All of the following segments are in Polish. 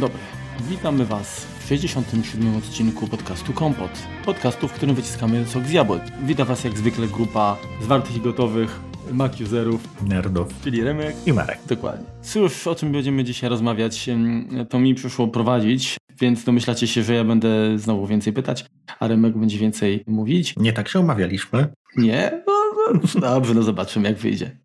dobry. Witamy Was w 67. odcinku podcastu Kompot. Podcastu, w którym wyciskamy sok z jabłek. Witam Was jak zwykle grupa zwartych i gotowych Mac userów, nerdów, czyli Remek i Marek. Dokładnie. Cóż, o czym będziemy dzisiaj rozmawiać, to mi przyszło prowadzić, więc domyślacie się, że ja będę znowu więcej pytać, a Remek będzie więcej mówić. Nie tak się umawialiśmy. Nie? No, no, dobrze, no zobaczymy jak wyjdzie.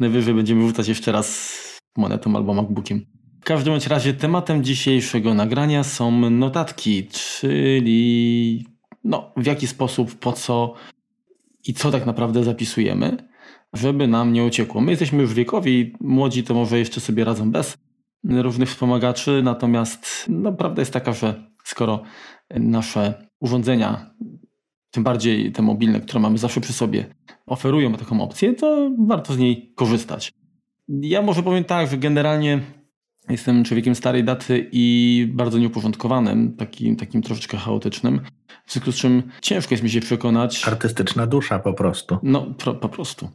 Najwyżej będziemy wrzucać jeszcze raz monetą albo MacBookiem. Każdym razie tematem dzisiejszego nagrania są notatki, czyli no, w jaki sposób, po co i co tak naprawdę zapisujemy, żeby nam nie uciekło. My jesteśmy już wiekowi, młodzi to może jeszcze sobie radzą bez różnych wspomagaczy, natomiast no, prawda jest taka, że skoro nasze urządzenia, tym bardziej te mobilne, które mamy zawsze przy sobie, oferują taką opcję, to warto z niej korzystać. Ja może powiem tak, że generalnie Jestem człowiekiem starej daty i bardzo nieuporządkowanym, takim, takim troszeczkę chaotycznym. W związku z czym ciężko jest mi się przekonać. Artystyczna dusza po prostu. No, pro, po prostu.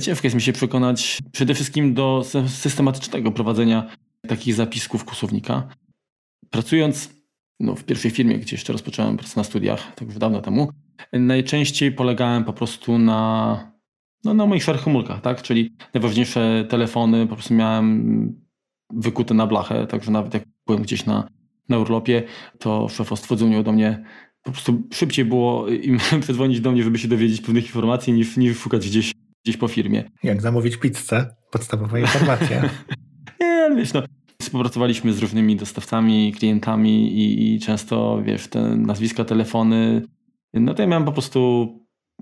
Ciężko jest mi się przekonać przede wszystkim do systematycznego prowadzenia takich zapisków kusownika. Pracując no, w pierwszej firmie, gdzie jeszcze rozpocząłem pracę na studiach, tak już dawno temu, najczęściej polegałem po prostu na, no, na moich szarych komórkach, tak? Czyli najważniejsze telefony po prostu miałem wykute na blachę, także nawet jak byłem gdzieś na, na urlopie, to szefostwo dzwoniło do mnie po prostu szybciej było im przedzwonić do mnie, żeby się dowiedzieć pewnych informacji, niż, niż szukać gdzieś, gdzieś po firmie. Jak zamówić pizzę? Podstawowa informacja. Nie, wiesz, no, współpracowaliśmy z różnymi dostawcami, klientami i, i, często, wiesz, te nazwiska, telefony, no to ja miałem po prostu,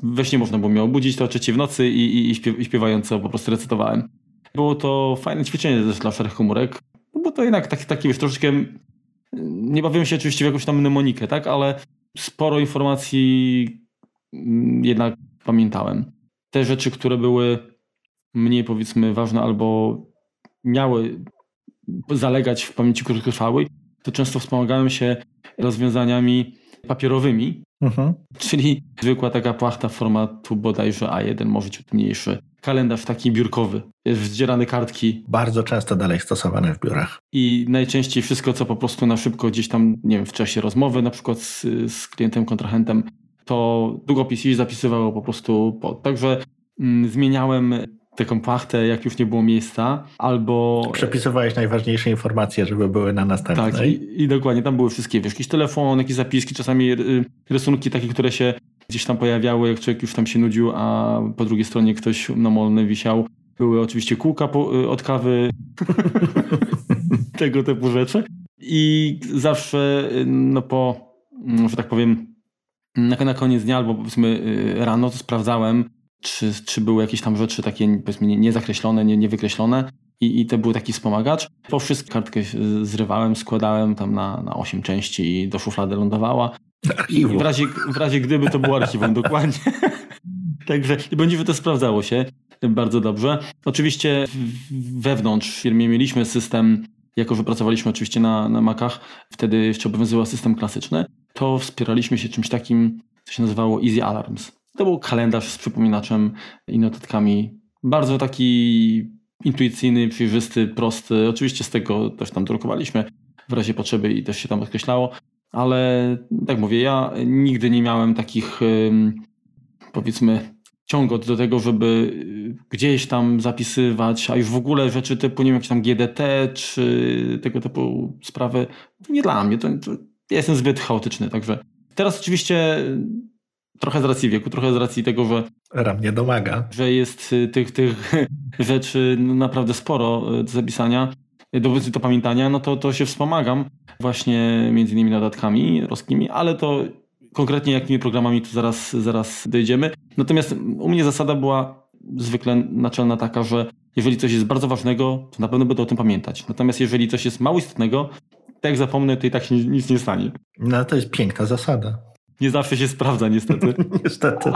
we śnie można było mnie obudzić to o trzeciej w nocy i, i, i śpiewająco po prostu recytowałem. Było to fajne ćwiczenie dla szarych komórek, no bo to jednak taki, taki wiesz, troszeczkę, nie bawiłem się oczywiście w jakąś tam mnemonikę, tak, ale sporo informacji mm, jednak pamiętałem. Te rzeczy, które były mniej powiedzmy ważne albo miały zalegać w pamięci krótkotrwałej, to często wspomagałem się rozwiązaniami papierowymi, mhm. czyli zwykła taka płachta formatu bodajże A1, może ciut mniejszy. Kalendarz taki biurkowy, zdzierane kartki. Bardzo często dalej stosowane w biurach. I najczęściej wszystko, co po prostu na szybko gdzieś tam, nie wiem, w czasie rozmowy na przykład z, z klientem, kontrahentem, to długopis zapisywało po prostu pod. Także mm, zmieniałem taką płachtę, jak już nie było miejsca, albo... Przepisywałeś najważniejsze informacje, żeby były na następnej. Tak, i, i dokładnie, tam były wszystkie, wiesz, jakiś telefon, jakieś zapiski, czasami y, rysunki takie, które się gdzieś tam pojawiały, jak człowiek już tam się nudził, a po drugiej stronie ktoś namolny wisiał. Były oczywiście kółka po, y, od kawy, tego typu rzeczy. I zawsze, y, no po, mm, że tak powiem, na, na koniec dnia albo powiedzmy rano to sprawdzałem, czy, czy były jakieś tam rzeczy takie powiedzmy niezakreślone, nie, niewykreślone i, i to był taki wspomagacz. Po wszystko kartkę zrywałem, składałem tam na, na 8 części i do szuflady lądowała. W razie, w razie gdyby to było archiwum, dokładnie. Także będzie to sprawdzało się bardzo dobrze. Oczywiście wewnątrz w firmie mieliśmy system, jako że pracowaliśmy oczywiście na, na Macach, wtedy jeszcze obowiązywał system klasyczny, to wspieraliśmy się czymś takim, co się nazywało Easy Alarms. To był kalendarz z przypominaczem i notatkami. Bardzo taki intuicyjny, przejrzysty, prosty. Oczywiście z tego też tam drukowaliśmy w razie potrzeby i też się tam określało, ale tak mówię, ja nigdy nie miałem takich powiedzmy ciągot do tego, żeby gdzieś tam zapisywać, a już w ogóle rzeczy typu, nie wiem, jakieś tam GDT czy tego typu sprawy, nie dla mnie. To, to ja jestem zbyt chaotyczny, także teraz oczywiście trochę z racji wieku, trochę z racji tego, że Ram nie domaga. Że jest y, tych, tych rzeczy naprawdę sporo y, do zapisania, do, do pamiętania, no to, to się wspomagam właśnie między innymi dodatkami roskimi, ale to konkretnie jakimi programami to zaraz, zaraz dojdziemy. Natomiast u mnie zasada była zwykle naczelna taka, że jeżeli coś jest bardzo ważnego, to na pewno będę o tym pamiętać. Natomiast jeżeli coś jest mało istotnego, tak jak zapomnę, to i tak się nic nie stanie. No to jest piękna zasada. Nie zawsze się sprawdza, niestety. niestety.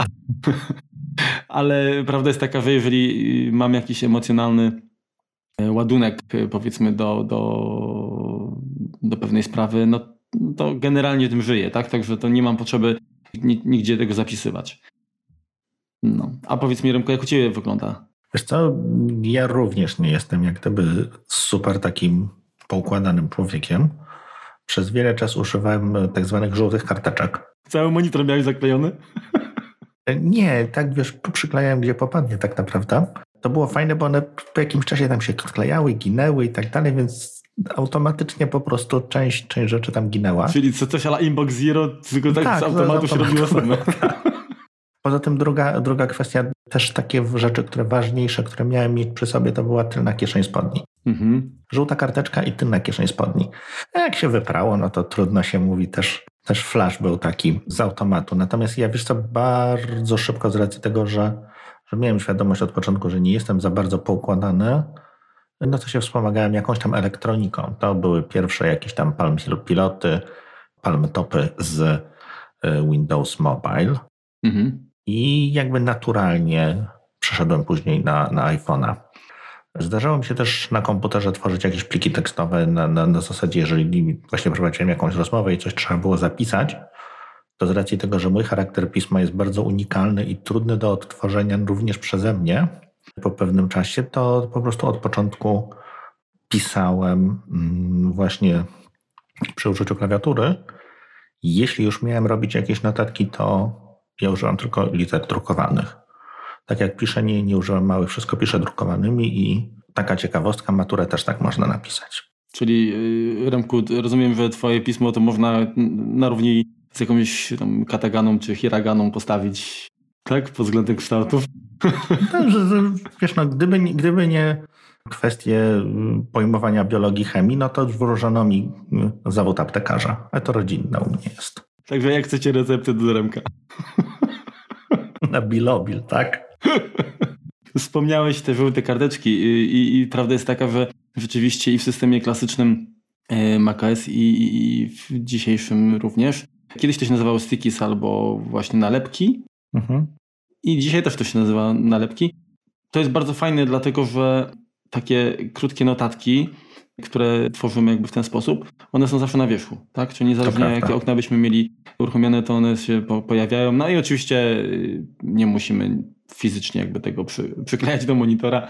Ale prawda jest taka, że jeżeli mam jakiś emocjonalny e, ładunek, e, powiedzmy, do, do, do pewnej sprawy, no to generalnie tym żyję, tak? Także to nie mam potrzeby nigdzie tego zapisywać. No. A powiedz mi, Remko, jak u Ciebie wygląda? Wiesz co, ja również nie jestem jak gdyby super takim poukładanym człowiekiem. Przez wiele czasu używałem tak zwanych żółtych karteczek. Cały monitor miałeś zaklejony? Nie, tak wiesz, przyklejałem gdzie popadnie tak naprawdę. To było fajne, bo one po jakimś czasie tam się sklejały, ginęły i tak dalej, więc automatycznie po prostu część, część rzeczy tam ginęła. Czyli co, coś ala Inbox Zero, tylko tak, tak z automatu się robiło same. Poza tym druga, druga kwestia, też takie rzeczy, które ważniejsze, które miałem mieć przy sobie, to była tylna kieszeń spodni. Mhm. Żółta karteczka i tylna kieszeń spodni. A jak się wyprało, no to trudno się mówi, też, też flash był taki z automatu. Natomiast ja wiesz co, bardzo szybko z racji tego, że, że miałem świadomość od początku, że nie jestem za bardzo poukładany, no to się wspomagałem jakąś tam elektroniką. To były pierwsze jakieś tam Palm Piloty, Palm Topy z e, Windows Mobile. Mhm. I jakby naturalnie przeszedłem później na, na iPhone'a. Zdarzało mi się też na komputerze tworzyć jakieś pliki tekstowe na, na, na zasadzie, jeżeli właśnie prowadziłem jakąś rozmowę i coś trzeba było zapisać, to z racji tego, że mój charakter pisma jest bardzo unikalny i trudny do odtworzenia również przeze mnie po pewnym czasie, to po prostu od początku pisałem mm, właśnie przy użyciu klawiatury. Jeśli już miałem robić jakieś notatki, to ja używam tylko liter drukowanych. Tak jak piszę, nie, nie używam małych, wszystko piszę drukowanymi i taka ciekawostka, maturę też tak można napisać. Czyli y, Remku, rozumiem, że twoje pismo to można na równi z jakąś tam kataganą czy hiraganą postawić, tak? Pod względem kształtów? Że, wiesz, no, gdyby, gdyby nie kwestie y, pojmowania biologii, chemii, no to wróżono mi y, zawód aptekarza, ale to rodzinne u mnie jest. Także jak chcecie receptę do Remka? Na bilobil, tak? Wspomniałeś te żółte karteczki i, i, i, prawda jest taka, że rzeczywiście i w systemie klasycznym e, macOS i, i w dzisiejszym również. Kiedyś to się nazywało stickies albo właśnie nalepki. Mhm. I dzisiaj też to się nazywa nalepki. To jest bardzo fajne, dlatego że takie krótkie notatki które tworzymy jakby w ten sposób, one są zawsze na wierzchu, tak? Czyli niezależnie jakie okna byśmy mieli uruchomione, to one się po, pojawiają. No i oczywiście y, nie musimy fizycznie jakby tego przy, przyklejać do monitora.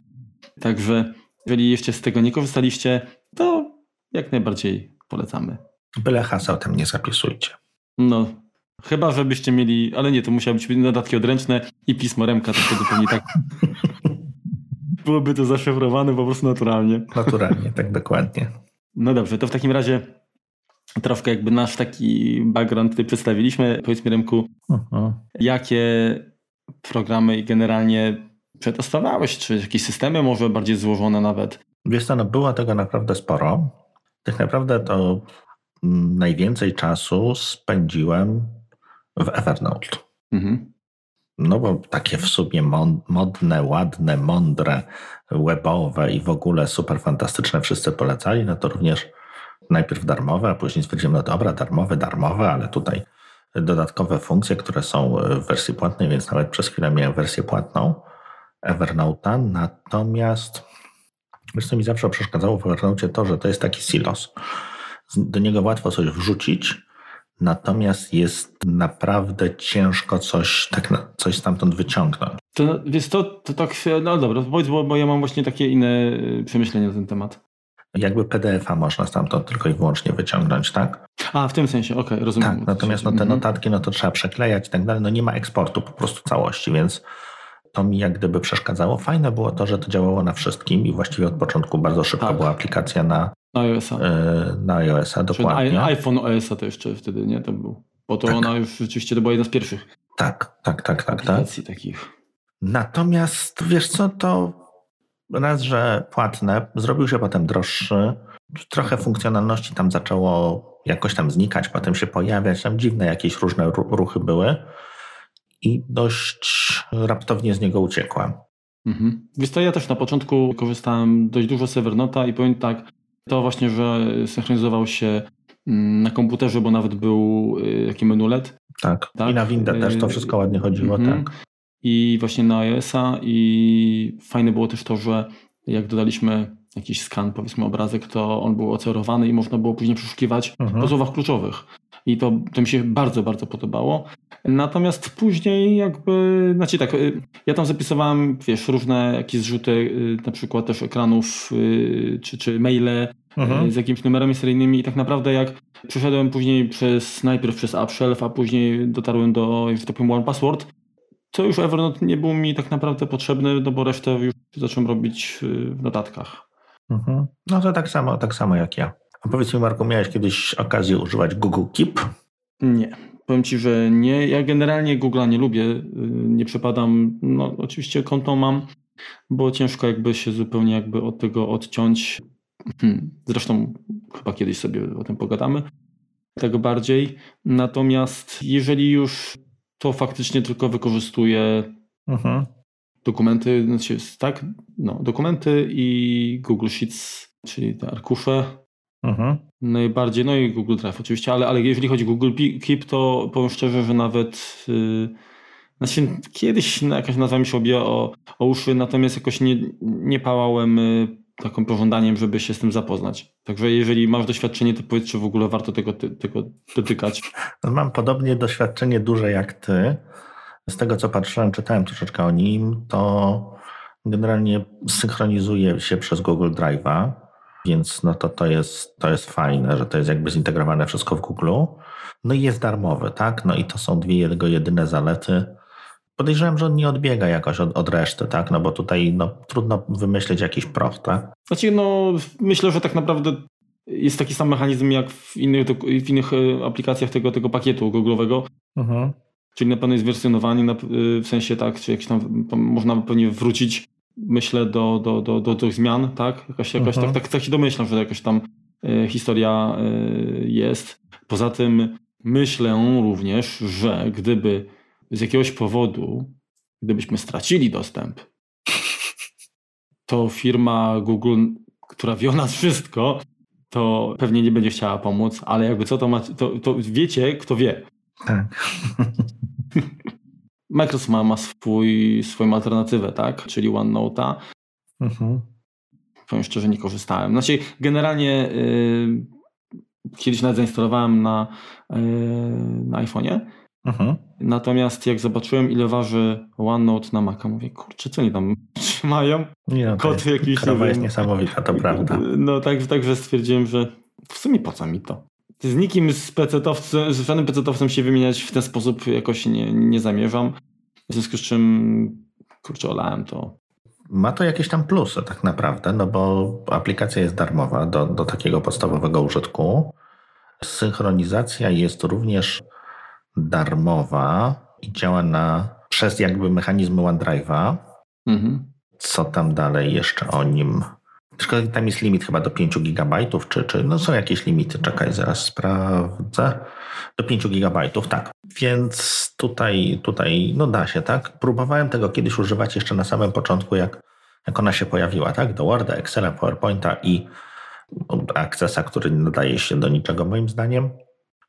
Także jeżeli jeszcze z tego nie korzystaliście, to jak najbardziej polecamy. Byle haseł tam nie zapisujcie. No, chyba żebyście mieli, ale nie, to musiały być dodatki odręczne i pismo Remka, to wtedy pewnie tak byłoby to zaszyfrowane po prostu naturalnie. Naturalnie, tak dokładnie. No dobrze, to w takim razie troszkę jakby nasz taki background tutaj przedstawiliśmy. Powiedz mi Remku, uh-huh. jakie programy generalnie przetestowałeś? Czy jakieś systemy może bardziej złożone nawet? Wiesz co, no było tego naprawdę sporo. Tak naprawdę to najwięcej czasu spędziłem w Evernote. Mhm. No bo takie w sumie modne, ładne, mądre, webowe i w ogóle super fantastyczne wszyscy polecali, no to również najpierw darmowe, a później stwierdziłem, no dobra, darmowe, darmowe, ale tutaj dodatkowe funkcje, które są w wersji płatnej, więc nawet przez chwilę miałem wersję płatną Evernote'a, natomiast wiesz co mi zawsze przeszkadzało w Evernote to, że to jest taki silos. Do niego łatwo coś wrzucić, Natomiast jest naprawdę ciężko coś, tak, coś stamtąd wyciągnąć. To wiesz, to, to tak, no dobra, powiedz, bo, bo ja mam właśnie takie inne y, przemyślenia na ten temat. Jakby PDF-a można stamtąd tylko i wyłącznie wyciągnąć, tak? A, w tym sensie, okej, okay, rozumiem. Tak, natomiast no, te mhm. notatki, no to trzeba przeklejać i tak dalej, no nie ma eksportu po prostu całości, więc to mi jak gdyby przeszkadzało. Fajne było to, że to działało na wszystkim i właściwie od początku bardzo szybko tak. była aplikacja na, na iOS-a. E, na iOS-a, dokładnie. Czyli iPhone OS-a to jeszcze wtedy, nie? To był. Bo to tak. ona już rzeczywiście to była jedna z pierwszych. Tak, tak, tak, tak. Aplikacji tak. takich. Natomiast wiesz co, to raz, że płatne, zrobił się potem droższy. Trochę funkcjonalności tam zaczęło jakoś tam znikać, potem się pojawiać, tam dziwne jakieś różne ruchy były i dość raptownie z niego uciekłem. Mhm. Wiesz co, ja też na początku korzystałem dość dużo z Evernota i powiem tak, to właśnie, że synchronizował się mm, na komputerze, bo nawet był y, taki menu LED. Tak. tak? i na Windę też to y, wszystko ładnie chodziło, mhm. tak. I właśnie na iOS-a i fajne było też to, że jak dodaliśmy jakiś skan, powiedzmy obrazek, to on był ocerowany i można było później przeszukiwać mhm. po słowach kluczowych. I to, to mi się bardzo, bardzo podobało. Natomiast później jakby, znaczy tak, y, ja tam zapisywałem, wiesz, różne jakieś zrzuty, y, na przykład też ekranów, y, czy, czy maile, mhm. z jakimiś numerami seryjnymi i tak naprawdę jak przeszedłem później przez, najpierw przez AppShelf, a później dotarłem do, że tak powiem, One Password, to już Evernote nie był mi tak naprawdę potrzebny, no bo resztę już zacząłem robić w notatkach. Mhm. No to tak samo, tak samo jak ja. A powiedz mi Marku, miałeś kiedyś okazję używać Google Keep? Nie. Powiem Ci, że nie. Ja generalnie Google'a nie lubię, y, nie przepadam. No oczywiście konto mam, bo ciężko jakby się zupełnie jakby od tego odciąć. Hmm. Zresztą chyba kiedyś sobie o tym pogadamy. Tego bardziej. Natomiast jeżeli już to faktycznie tylko wykorzystuję mhm. dokumenty, znaczy tak, no, dokumenty i Google Sheets, czyli te arkusze. Mhm. Najbardziej, no i Google Drive oczywiście, ale, ale jeżeli chodzi o Google Keep, to powiem szczerze, że nawet yy, znaczy kiedyś jakaś nazwa mi się obija o, o uszy, natomiast jakoś nie, nie pałałem yy, takim pożądaniem, żeby się z tym zapoznać. Także jeżeli masz doświadczenie, to powiedz, czy w ogóle warto tego, tego dotykać. Mam podobnie doświadczenie duże jak ty. Z tego, co patrzyłem, czytałem troszeczkę o nim, to generalnie synchronizuje się przez Google Drive'a, więc no to, to, jest, to jest fajne, że to jest jakby zintegrowane wszystko w Google. No i jest darmowy, tak? No i to są dwie jego jedyne zalety Podejrzewam, że on nie odbiega jakoś od, od reszty, tak? No bo tutaj no, trudno wymyśleć jakiś proch, tak? Znaczy, no myślę, że tak naprawdę jest taki sam mechanizm jak w innych, w innych e, aplikacjach tego, tego pakietu Google'owego. Mhm. Czyli na pewno jest wersjonowanie, na, w sensie tak, czy jakś tam można pewnie wrócić, myślę, do, do, do, do tych zmian, tak? Jakaś mhm. tak, tak, tak się domyślam, że jakaś tam e, historia e, jest. Poza tym myślę również, że gdyby z jakiegoś powodu, gdybyśmy stracili dostęp, to firma Google, która wie o nas wszystko, to pewnie nie będzie chciała pomóc, ale jakby co to ma, to, to wiecie, kto wie. Tak. Microsoft ma, ma swój, swoją alternatywę, tak? Czyli OneNote'a. Mhm. Powiem szczerze, nie korzystałem. Znaczy, generalnie yy, kiedyś nawet zainstalowałem na, yy, na iPhone'ie Mhm. Natomiast jak zobaczyłem, ile waży OneNote na Maca, mówię, kurczę, co oni tam trzymają? Nie no, Kod jakiś. Krawa jest niesamowita, to prawda. No tak, także stwierdziłem, że w sumie po co mi to? Z nikim z PC-towcem, z żadnym PC-towcem się wymieniać w ten sposób jakoś nie, nie zamierzam. W związku z czym, kurczę, olałem to. Ma to jakieś tam plusy tak naprawdę, no bo aplikacja jest darmowa do, do takiego podstawowego użytku. Synchronizacja jest również darmowa i działa na, przez jakby mechanizmy OneDrive'a. Mhm. Co tam dalej jeszcze o nim? Tylko tam jest limit chyba do 5 GB, czy, czy no są jakieś limity? Czekaj, zaraz sprawdzę. Do 5 GB, tak. Więc tutaj, tutaj no da się, tak? Próbowałem tego kiedyś używać jeszcze na samym początku, jak, jak ona się pojawiła, tak? Do Worda, Excela, PowerPointa i Accessa, który nie nadaje się do niczego moim zdaniem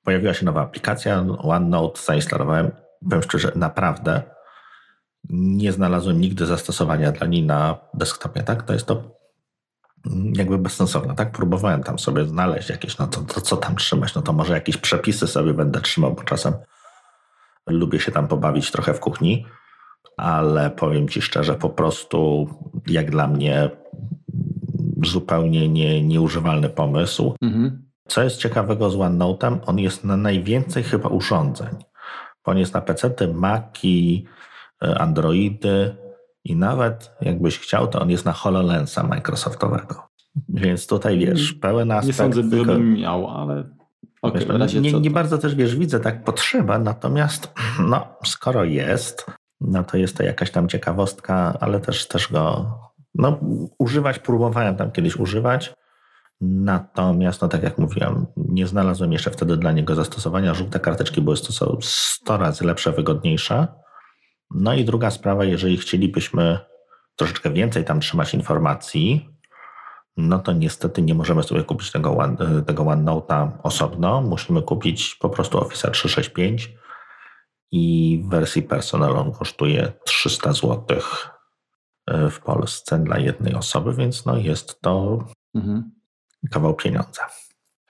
pojawiła się nowa aplikacja, OneNote zainstalowałem. Powiem szczerze, naprawdę nie znalazłem nigdy zastosowania dla niej na desktopie, tak? To jest to jakby bezsensowne, tak? Próbowałem tam sobie znaleźć jakieś, no to, to co tam trzymać, no to może jakieś przepisy sobie będę trzymał, bo czasem lubię się tam pobawić trochę w kuchni, ale powiem Ci szczerze, po prostu jak dla mnie zupełnie nie, nieużywalny pomysł. Mhm. Co jest ciekawego z OneNote'em, on jest na najwięcej chyba urządzeń. Bo on jest na PC, Maci, e, Androidy i nawet jakbyś chciał, to on jest na HoloLensa Microsoftowego. Więc tutaj wiesz, pełen aspekt. Nie sądzę, tylko, bym miał, ale okay, wiesz, nie, nie bardzo też wiesz, widzę tak potrzeba, natomiast no, skoro jest, no to jest to jakaś tam ciekawostka, ale też, też go no, używać, próbowałem tam kiedyś używać. Natomiast, no tak jak mówiłem, nie znalazłem jeszcze wtedy dla niego zastosowania. Żółte karteczki były 100 razy lepsze, wygodniejsze. No i druga sprawa, jeżeli chcielibyśmy troszeczkę więcej tam trzymać informacji, no to niestety nie możemy sobie kupić tego, one, tego OneNote'a osobno. Musimy kupić po prostu Office 365 i w wersji personal on kosztuje 300 zł e, w Polsce dla jednej osoby, więc no jest to mhm kawał pieniądza.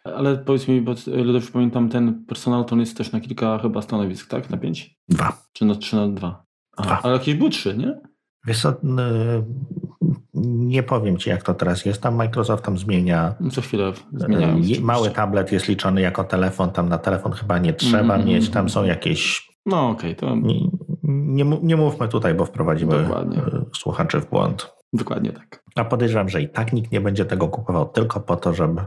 Ale powiedz mi, bo dobrze pamiętam, ten personal to jest też na kilka chyba stanowisk, tak? Na pięć? Dwa. Czy na trzy na dwa? Dwa. Ale jakieś były trzy, nie? Wiesz co, Nie powiem Ci, jak to teraz jest. Tam Microsoft tam zmienia. Co chwilę zmieniają. Mały tablet jest liczony jako telefon, tam na telefon chyba nie trzeba mm, mieć. Tam są jakieś. No okej, okay, to. Nie, nie, nie, mówmy tutaj, bo wprowadzimy Dokładnie. E, słuchaczy w błąd. Dokładnie tak. A podejrzewam, że i tak nikt nie będzie tego kupował tylko po to, żeby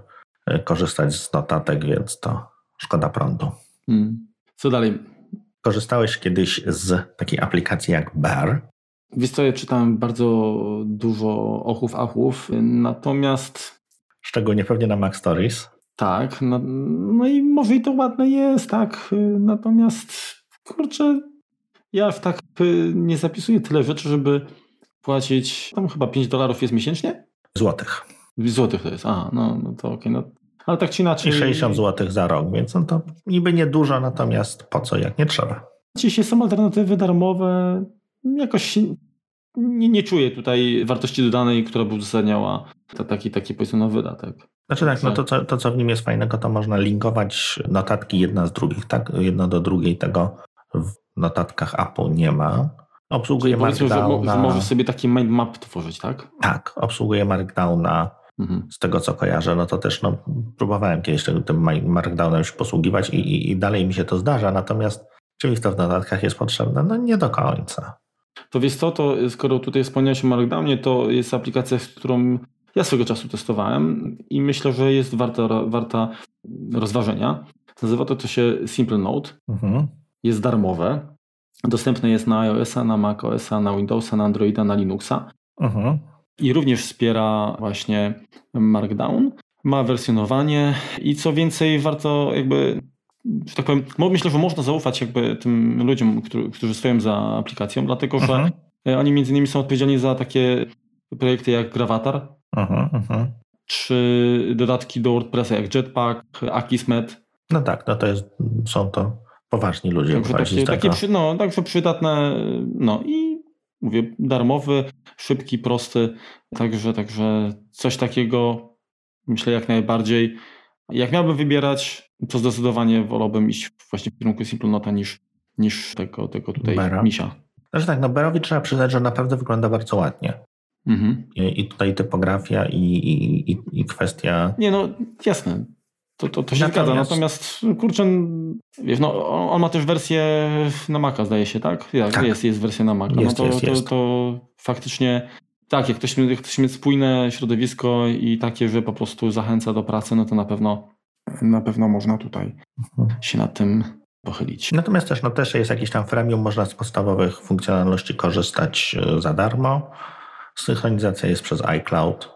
e, korzystać z notatek, więc to szkoda prądu. Hmm. Co dalej? Korzystałeś kiedyś z takiej aplikacji jak Bear? Wiesz co, ja czytałem bardzo dużo ochów, achów, natomiast... Szczególnie pewnie na Mac Stories. Tak, no, no i może i to ładne jest, tak, natomiast kurczę, ja w tak nie zapisuję tyle rzeczy, żeby płacić, tam chyba 5 dolarów jest miesięcznie? Złotych. Złotych to jest, aha, no, no to okej, okay, no. Ale tak czy inaczej... I 60 złotych za rok, więc no to niby niedużo, natomiast po co, jak nie trzeba. Jeśli są alternatywy darmowe, jakoś nie, nie czuję tutaj wartości dodanej, która by uzasadniała taki, taki powiedzmy no, wydatek. Znaczy tak, no to co, to co w nim jest fajnego, to można linkować notatki jedna z drugich, tak? Jedno do drugiej tego w notatkach Apple nie ma. Obsługuje Markdowna. Że, że możesz sobie taki mind map tworzyć, tak? Tak, obsługuje Markdowna. Mhm. Z tego co kojarzę, no to też no, próbowałem kiedyś tym, tym Markdownem się posługiwać i, i, i dalej mi się to zdarza, natomiast czy mi to w notatkach jest potrzebne? No nie do końca. To wiesz co, to skoro tutaj wspomniałeś o Markdownie, to jest aplikacja, z którą ja swego czasu testowałem i myślę, że jest warta, warta rozważenia. Nazywa to, to się Simple Note. Mhm. Jest darmowe. Dostępne jest na iOS-a, na macOS-a, na Windowsa, na Androida, na Linuxa. Mhm. I również wspiera właśnie Markdown. Ma wersjonowanie i co więcej, warto jakby że tak powiem, myślę, że można zaufać jakby tym ludziom, którzy stoją za aplikacją, dlatego że uh-huh. oni między innymi są odpowiedzialni za takie projekty jak Gravatar, uh-huh, uh-huh. czy dodatki do WordPressa jak Jetpack, Akismet. No tak, no to jest, są to poważni ludzie. Także takie, takie przy, no, także przydatne, no i mówię, darmowy, szybki, prosty, także, także coś takiego myślę jak najbardziej. Jak miałbym wybierać, to zdecydowanie wolałbym iść właśnie w kierunku Simplonota niż, niż tego, tego tutaj Bera. misia. Znaczy tak, no Berowi trzeba przyznać, że naprawdę wygląda bardzo ładnie. Mhm. I, I, tutaj typografia i, i, i, i kwestia... Nie no, jasne. To, to, to się Natomiast... zgadza. Natomiast kurczę, wiesz, no, on ma też wersję na Maca, zdaje się, tak? Jak tak. Jest, jest wersja na Maca. Jest, no to, jest, to, jest. to faktycznie tak, jak ktoś, jak ktoś ma spójne środowisko i takie, że po prostu zachęca do pracy, no to na pewno na pewno można tutaj mhm. się nad tym pochylić. Natomiast też, no też jest jakiś tam freemium, można z podstawowych funkcjonalności korzystać e, za darmo. Synchronizacja jest przez iCloud,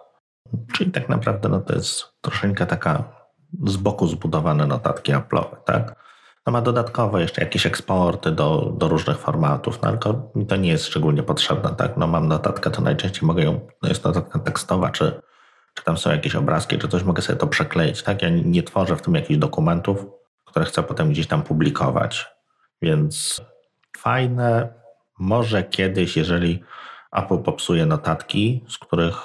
czyli tak naprawdę no to jest troszeczkę taka z boku zbudowane notatki Apple'owe, tak? No ma dodatkowo jeszcze jakieś eksporty do, do różnych formatów, no to, mi to nie jest szczególnie potrzebne, tak? No mam notatkę, to najczęściej mogę ją, no jest notatka tekstowa, czy czy tam są jakieś obrazki, czy coś, mogę sobie to przekleić, tak? Ja nie tworzę w tym jakichś dokumentów, które chcę potem gdzieś tam publikować. Więc fajne, może kiedyś, jeżeli Apple popsuje notatki, z których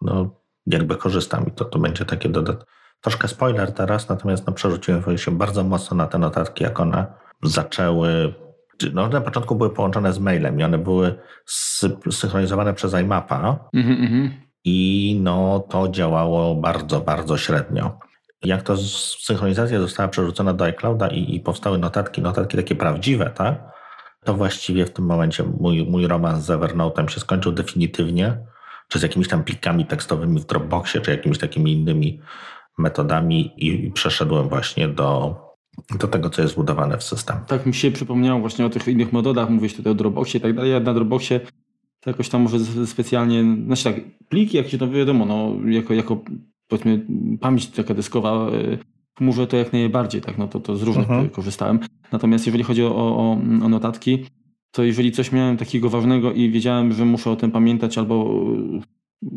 no, jakby korzystam i to, to będzie takie dodat. Troszkę spoiler teraz, natomiast no, przerzuciłem się bardzo mocno na te notatki, jak one zaczęły no, na początku były połączone z mailem i one były synchronizowane przez iMapa. Mm -hmm i no to działało bardzo, bardzo średnio. Jak to synchronizacja została przerzucona do iClouda i, i powstały notatki, notatki takie prawdziwe, tak? To właściwie w tym momencie mój, mój romans z Evernote'em się skończył definitywnie, czy z jakimiś tam plikami tekstowymi w Dropboxie, czy jakimiś takimi innymi metodami i, przeszedłem właśnie do, do tego, co jest zbudowane w system. Tak mi się przypomniało właśnie o tych innych metodach, mówisz tutaj o Dropboxie i tak dalej. Ja na Dropboxie to jakoś tam może specjalnie, znaczy tak, pliki, jak się to wiadomo, no, jako, jako powiedzmy pamięć taka dyskowa, może y, to jak najbardziej, tak, no to, to z różnych uh-huh. korzystałem. Natomiast jeżeli chodzi o, o, o notatki, to jeżeli coś miałem takiego ważnego i wiedziałem, że muszę o tym pamiętać albo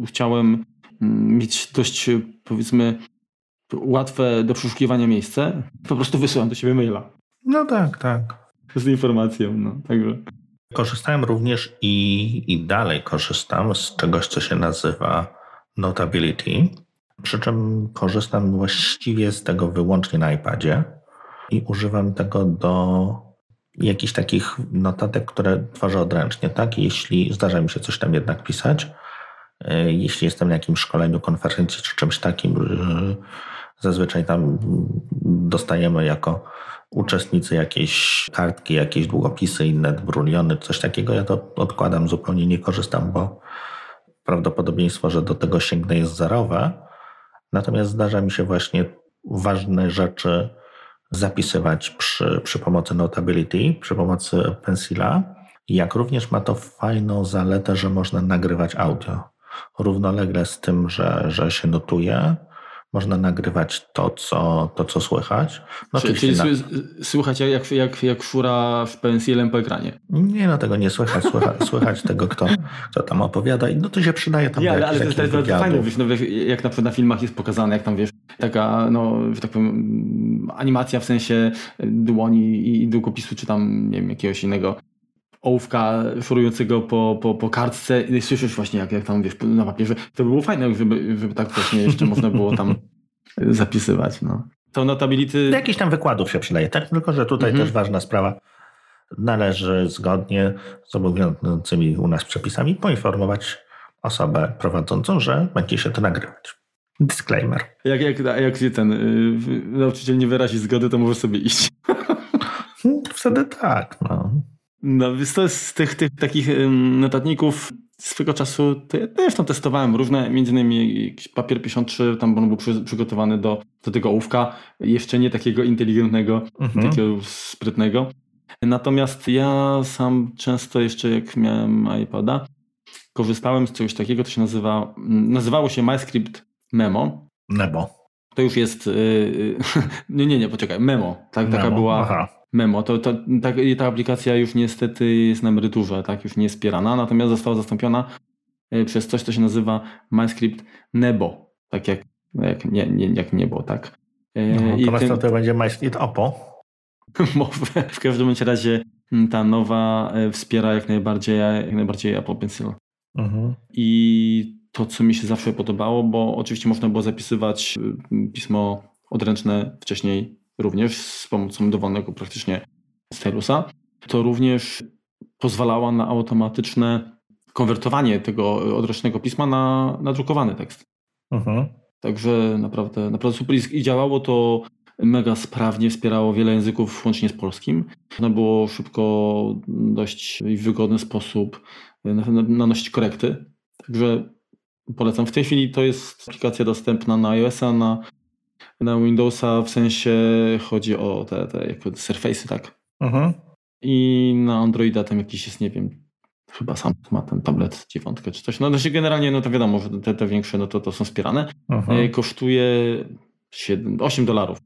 chciałem mm, mieć dość powiedzmy łatwe do przeszukiwania miejsce, po prostu wysyłam do siebie maila. No tak, tak. Z informacją, no, także. Korzystałem również i, i dalej korzystam z czegoś, co się nazywa Notability. Przy czym korzystam właściwie z tego wyłącznie na iPadzie i używam tego do jakichś takich notatek, które tworzę odręcznie, tak? Jeśli zdarza mi się coś tam jednak pisać, E, jeśli jestem na jakimś szkoleniu, konferencji czy czymś takim, zazwyczaj tam dostajemy jako uczestnicy jakieś kartki, jakieś długopisy, inne bruliony, coś takiego. Ja to odkładam, zupełnie nie korzystam, bo prawdopodobieństwo, że do tego sięgnę jest zerowe. Natomiast zdarza mi się właśnie ważne rzeczy zapisywać przy, przy pomocy Notability, przy pomocy Pencila. Jak również ma to fajną zaletę, że można nagrywać audio. Równolegle z tym, że, że się notuje, można nagrywać to, co, to, co słychać. No, czyli, czyli na... słychać jak, jak, jak fura w pensilem po ekranie? Nie, no tego nie słychać. Słychać, słychać tego, kto, kto tam opowiada i no to się przydaje tam ale, ale to jest bardzo fajne, wiesz, no, jak na przykład na filmach jest pokazane, jak tam wiesz, taka, no, że tak powiem, animacja w sensie dłoni i długopisu, czy tam, nie wiem, jakiegoś innego ołówka szorującego po, po, po kartce i słyszysz właśnie jak, jak tam wiesz na papierze. To by było fajne, żeby, żeby tak właśnie jeszcze można było tam zapisywać. No. To notability... Jakiś tam wykładów się przydaje, tak? Tylko, że tutaj mhm. też ważna sprawa. Należy zgodnie z obowiązującymi u nas przepisami poinformować osobę prowadzącą, że będzie się to nagrywać. Disclaimer. Jak, jak, jak ten yy, nauczyciel nie wyrazi zgody, to możesz sobie iść. Wtedy tak. No. No, więc to jest z tych, tych takich notatników swego czasu, to ja też tam testowałem różne, między innymi papier 53, tam on był przy, przygotowany do, do tego ołówka, jeszcze nie takiego inteligentnego, mhm. takiego sprytnego. Natomiast ja sam często jeszcze jak miałem iPada, korzystałem z czegoś takiego, to się nazywa, nazywało się MyScript Memo. Memo. To już jest, yy, nie, nie, nie, poczekaj, Memo, tak, Memo. taka była, Aha. Memo. To, to, ta, ta aplikacja już niestety jest na emeryturze, tak, już nie wspierana, natomiast została zastąpiona e, przez coś, co się nazywa MyScript Nebo, tak jak, jak, nie, nie, jak niebo, tak. E, no, to ten... to będzie MyScript Oppo. w każdym razie ta nowa e, wspiera jak najbardziej, jak najbardziej Apple Pencil. Mhm. I to, co mi się zawsze podobało, bo oczywiście można było zapisywać pismo odręczne wcześniej również z pomocą dowolnego praktycznie stylusa, to również pozwalała na automatyczne konwertowanie tego odręcznego pisma na, na drukowany tekst. Mhm. Także naprawdę, naprawdę super i działało to mega sprawnie, wspierało wiele języków, łącznie z polskim. Można było szybko, dość w wygodny sposób nanosić korekty. Także polecam. W tej chwili to jest aplikacja dostępna na iOS-a, na na Windowsa w sensie chodzi o te, te jako Surface'y, tak? Mhm. I na Androida tam jakiś jest, nie wiem, chyba sam ma ten tablet dziewiątkę czy coś. No znaczy generalnie, no to wiadomo, że te, te większe, no to, to są wspierane. Mhm. E, kosztuje 7, 8 dolarów.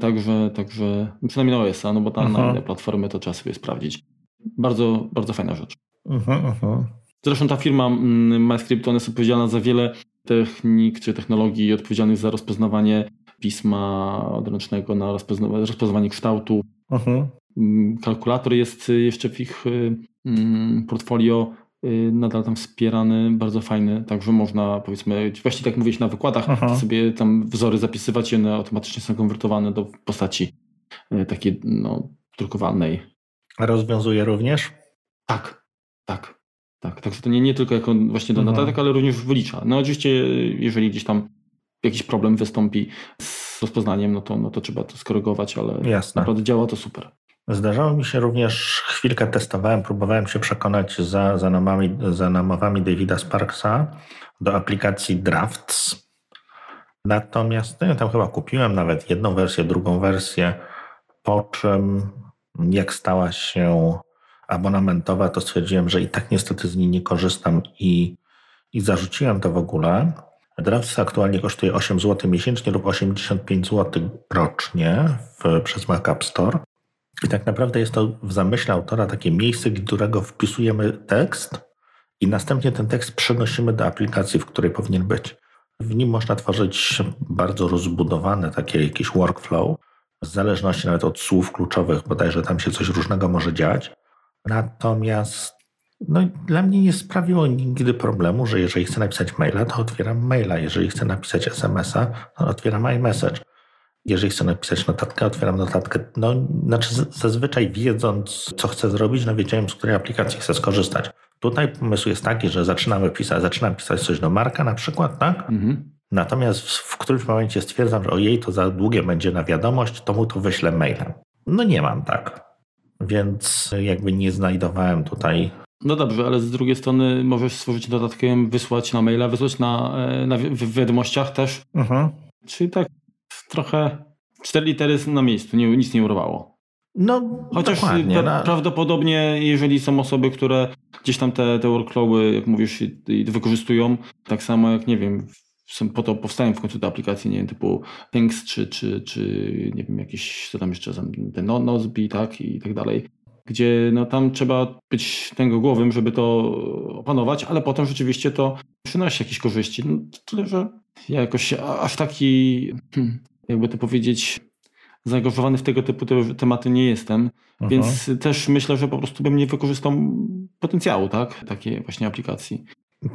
Także, także przynajmniej na OS-a, no bo tam mhm. na inne platformy to trzeba sobie sprawdzić. Bardzo, bardzo fajna rzecz. Mhm, mhm. Zresztą ta firma mm, MyScript, ona jest odpowiedzialna za wiele technik czy technologii odpowiedzialnych za rozpoznawanie pisma odręcznego na rozpoznawanie kształtu. Mhm. Kalkulator jest jeszcze w ich y, mm, portfolio y, nadal tam wspierany, bardzo fajny, także można powiedzmy, właśnie tak mówić na wykładach, Aha. sobie tam wzory zapisywać i one automatycznie są konwertowane do postaci y, takiej no, drukowanej. Rozwiązuje również? Tak, tak. Tak, także to nie, nie tylko jako właśnie do mhm. notatek, ale również wylicza. No oczywiście, jeżeli gdzieś tam jakiś problem wystąpi z rozpoznaniem, no to, no to trzeba to skorygować, ale Jasne. naprawdę działa to super. Zdarzało mi się również, chwilkę testowałem, próbowałem się przekonać za, za, namami, za namowami Davida Sparksa do aplikacji Drafts. Natomiast no, ja tam chyba kupiłem nawet jedną wersję, drugą wersję, po czym jak stała się abonamentowa, to stwierdziłem, że i tak niestety z niej nie korzystam i, i zarzuciłem to w ogóle. Drafts aktualnie kosztuje 8 zł miesięcznie lub 85 zł rocznie w, przez Mac App Store. I tak naprawdę jest to w zamyśle autora takie miejsce, którego wpisujemy tekst i następnie ten tekst przenosimy do aplikacji, w której powinien być. W nim można tworzyć bardzo rozbudowane takie jakieś workflow, w zależności nawet od słów kluczowych, bodajże tam się coś różnego może dziać. Natomiast no, dla mnie nie sprawiło nigdy problemu, że jeżeli chcę napisać maila, to otwieram maila. Jeżeli chcę napisać SMS-a, to otwieram iMessage. Jeżeli chcę napisać notatkę, otwieram notatkę. No, znaczy zazwyczaj wiedząc, co chcę zrobić, no wiedziałem, z której aplikacji chcę skorzystać. Tutaj pomysł jest taki, że zaczynamy pisać, zaczynam pisać coś do Marka na przykład, tak? Mhm. Natomiast w, w którymś momencie stwierdzam, że ojej, to za długie będzie na wiadomość, to mu to wyślę mailem. No nie mam tak. Więc jakby nie znajdowałem tutaj. No dobrze, ale z drugiej strony możesz stworzyć dodatkiem, wysłać na maila, wysłać na, e, na w wiadomościach też. Mhm. Czyli tak trochę cztery litery na miejscu, nie, nic nie urwało. No, Chociaż pra no. prawdopodobnie, jeżeli są osoby, które gdzieś tam te, te workflowy, jak mówisz, wykorzystują, tak samo jak, nie wiem, są, po to powstają w końcu te aplikacje, nie wiem, typu Things, czy, czy, czy nie wiem, jakieś, co tam jeszcze, ten Nozbe, tak, i tak dalej, gdzie no tam trzeba być tego głowym, żeby to opanować, ale potem rzeczywiście to przynosi jakieś korzyści. No, tyle, że ja jakoś aż taki, hmm, jakby to powiedzieć, zaangażowany w tego typu te, tematy nie jestem, Aha. więc też myślę, że po prostu bym nie wykorzystał potencjału, tak, takiej właśnie aplikacji.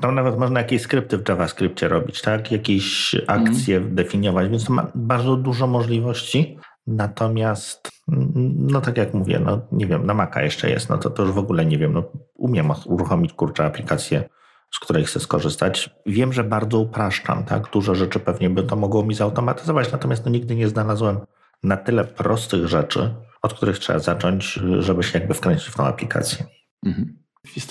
Tam nawet można jakieś skrypty w JavaScriptie robić, tak? Jakieś akcje mm. definiować, więc to ma bardzo dużo możliwości. Natomiast, no tak jak mówię, no nie wiem, na Maca jeszcze jest, no to, to już w ogóle nie wiem, no umiem uruchomić kurczę aplikację, z której chcę skorzystać. Wiem, że bardzo upraszczam, tak? Dużo rzeczy pewnie by to mogło mi zautomatyzować, natomiast no nigdy nie znalazłem na tyle prostych rzeczy, od których trzeba zacząć, żeby się jakby wkręcić w tą aplikację. Mhm.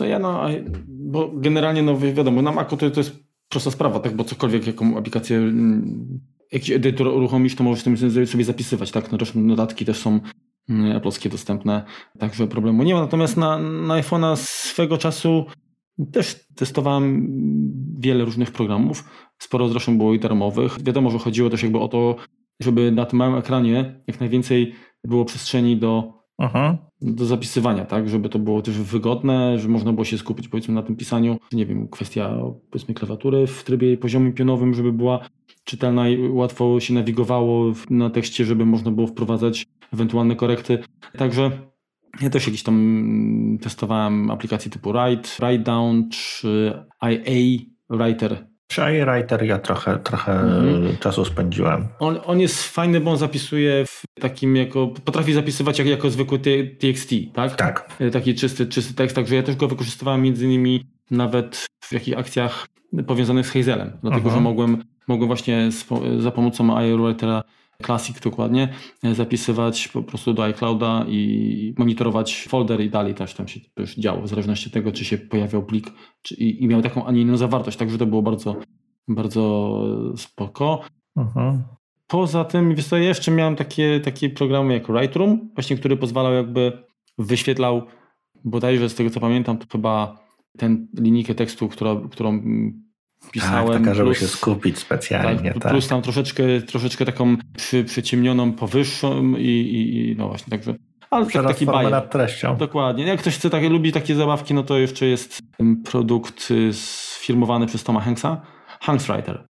Ja, no, bo generalnie, no wiadomo, na Macu to, to jest prosta sprawa, tak, bo cokolwiek, jaką aplikację, mm, jakiś edytor uruchomisz, to możesz tym sobie zapisywać, tak, no zresztą notatki też są mm, Apple'skie dostępne, także problemu nie ma. Natomiast na, na iPhone'a swego czasu też testowałem wiele różnych programów, sporo zresztą było i darmowych. Wiadomo, że chodziło też jakby o to, żeby na tym małym ekranie jak najwięcej było przestrzeni do, Aha. do zapisywania, tak, żeby to było też wygodne, że można było się skupić powiedzmy na tym pisaniu. Nie wiem, kwestia powiedzmy klawiatury w trybie poziomym pionowym, żeby była czytelna i łatwo się nawigowało na tekście, żeby można było wprowadzać ewentualne korekty. Także ja też jakiś tam testowałem aplikacje typu Write, Write Down czy IA Writer przy iWriter ja trochę, trochę mhm. czasu spędziłem. On, on jest fajny, bo on zapisuje w takim jako, potrafi zapisywać jak, jako zwykły TXT, tak? Tak. E, taki czysty, czysty tekst, także ja też go wykorzystywałem między innymi nawet w jakichś akcjach powiązanych z Hazelem, dlatego że mogłem, mogłem właśnie za pomocą iWritera Classic dokładnie, e, zapisywać po prostu do iClouda i monitorować folder i dalej też tam się już działo, w zależności od tego, czy się pojawiał plik czy, i, i miał taką, a nie inną zawartość, także to było bardzo, bardzo spoko. Mhm. Poza tym, wiesz co, jeszcze miałem takie, takie programy jak Lightroom, właśnie, który pozwalał jakby, wyświetlał bodajże z tego co pamiętam, to chyba ten linijkę tekstu, która, którą pisałem. Tak, taka, żeby plus, się skupić specjalnie. Tak, tak. Plus tam troszeczkę, troszeczkę taką przy, przyciemnioną powyższą i, i, i no właśnie, także ale tak, taki bajer. nad treścią. Dokładnie. Jak ktoś chce takie, lubi takie zabawki, no to jeszcze jest produkt sfirmowany przez Toma Hanksa. Hankswriter.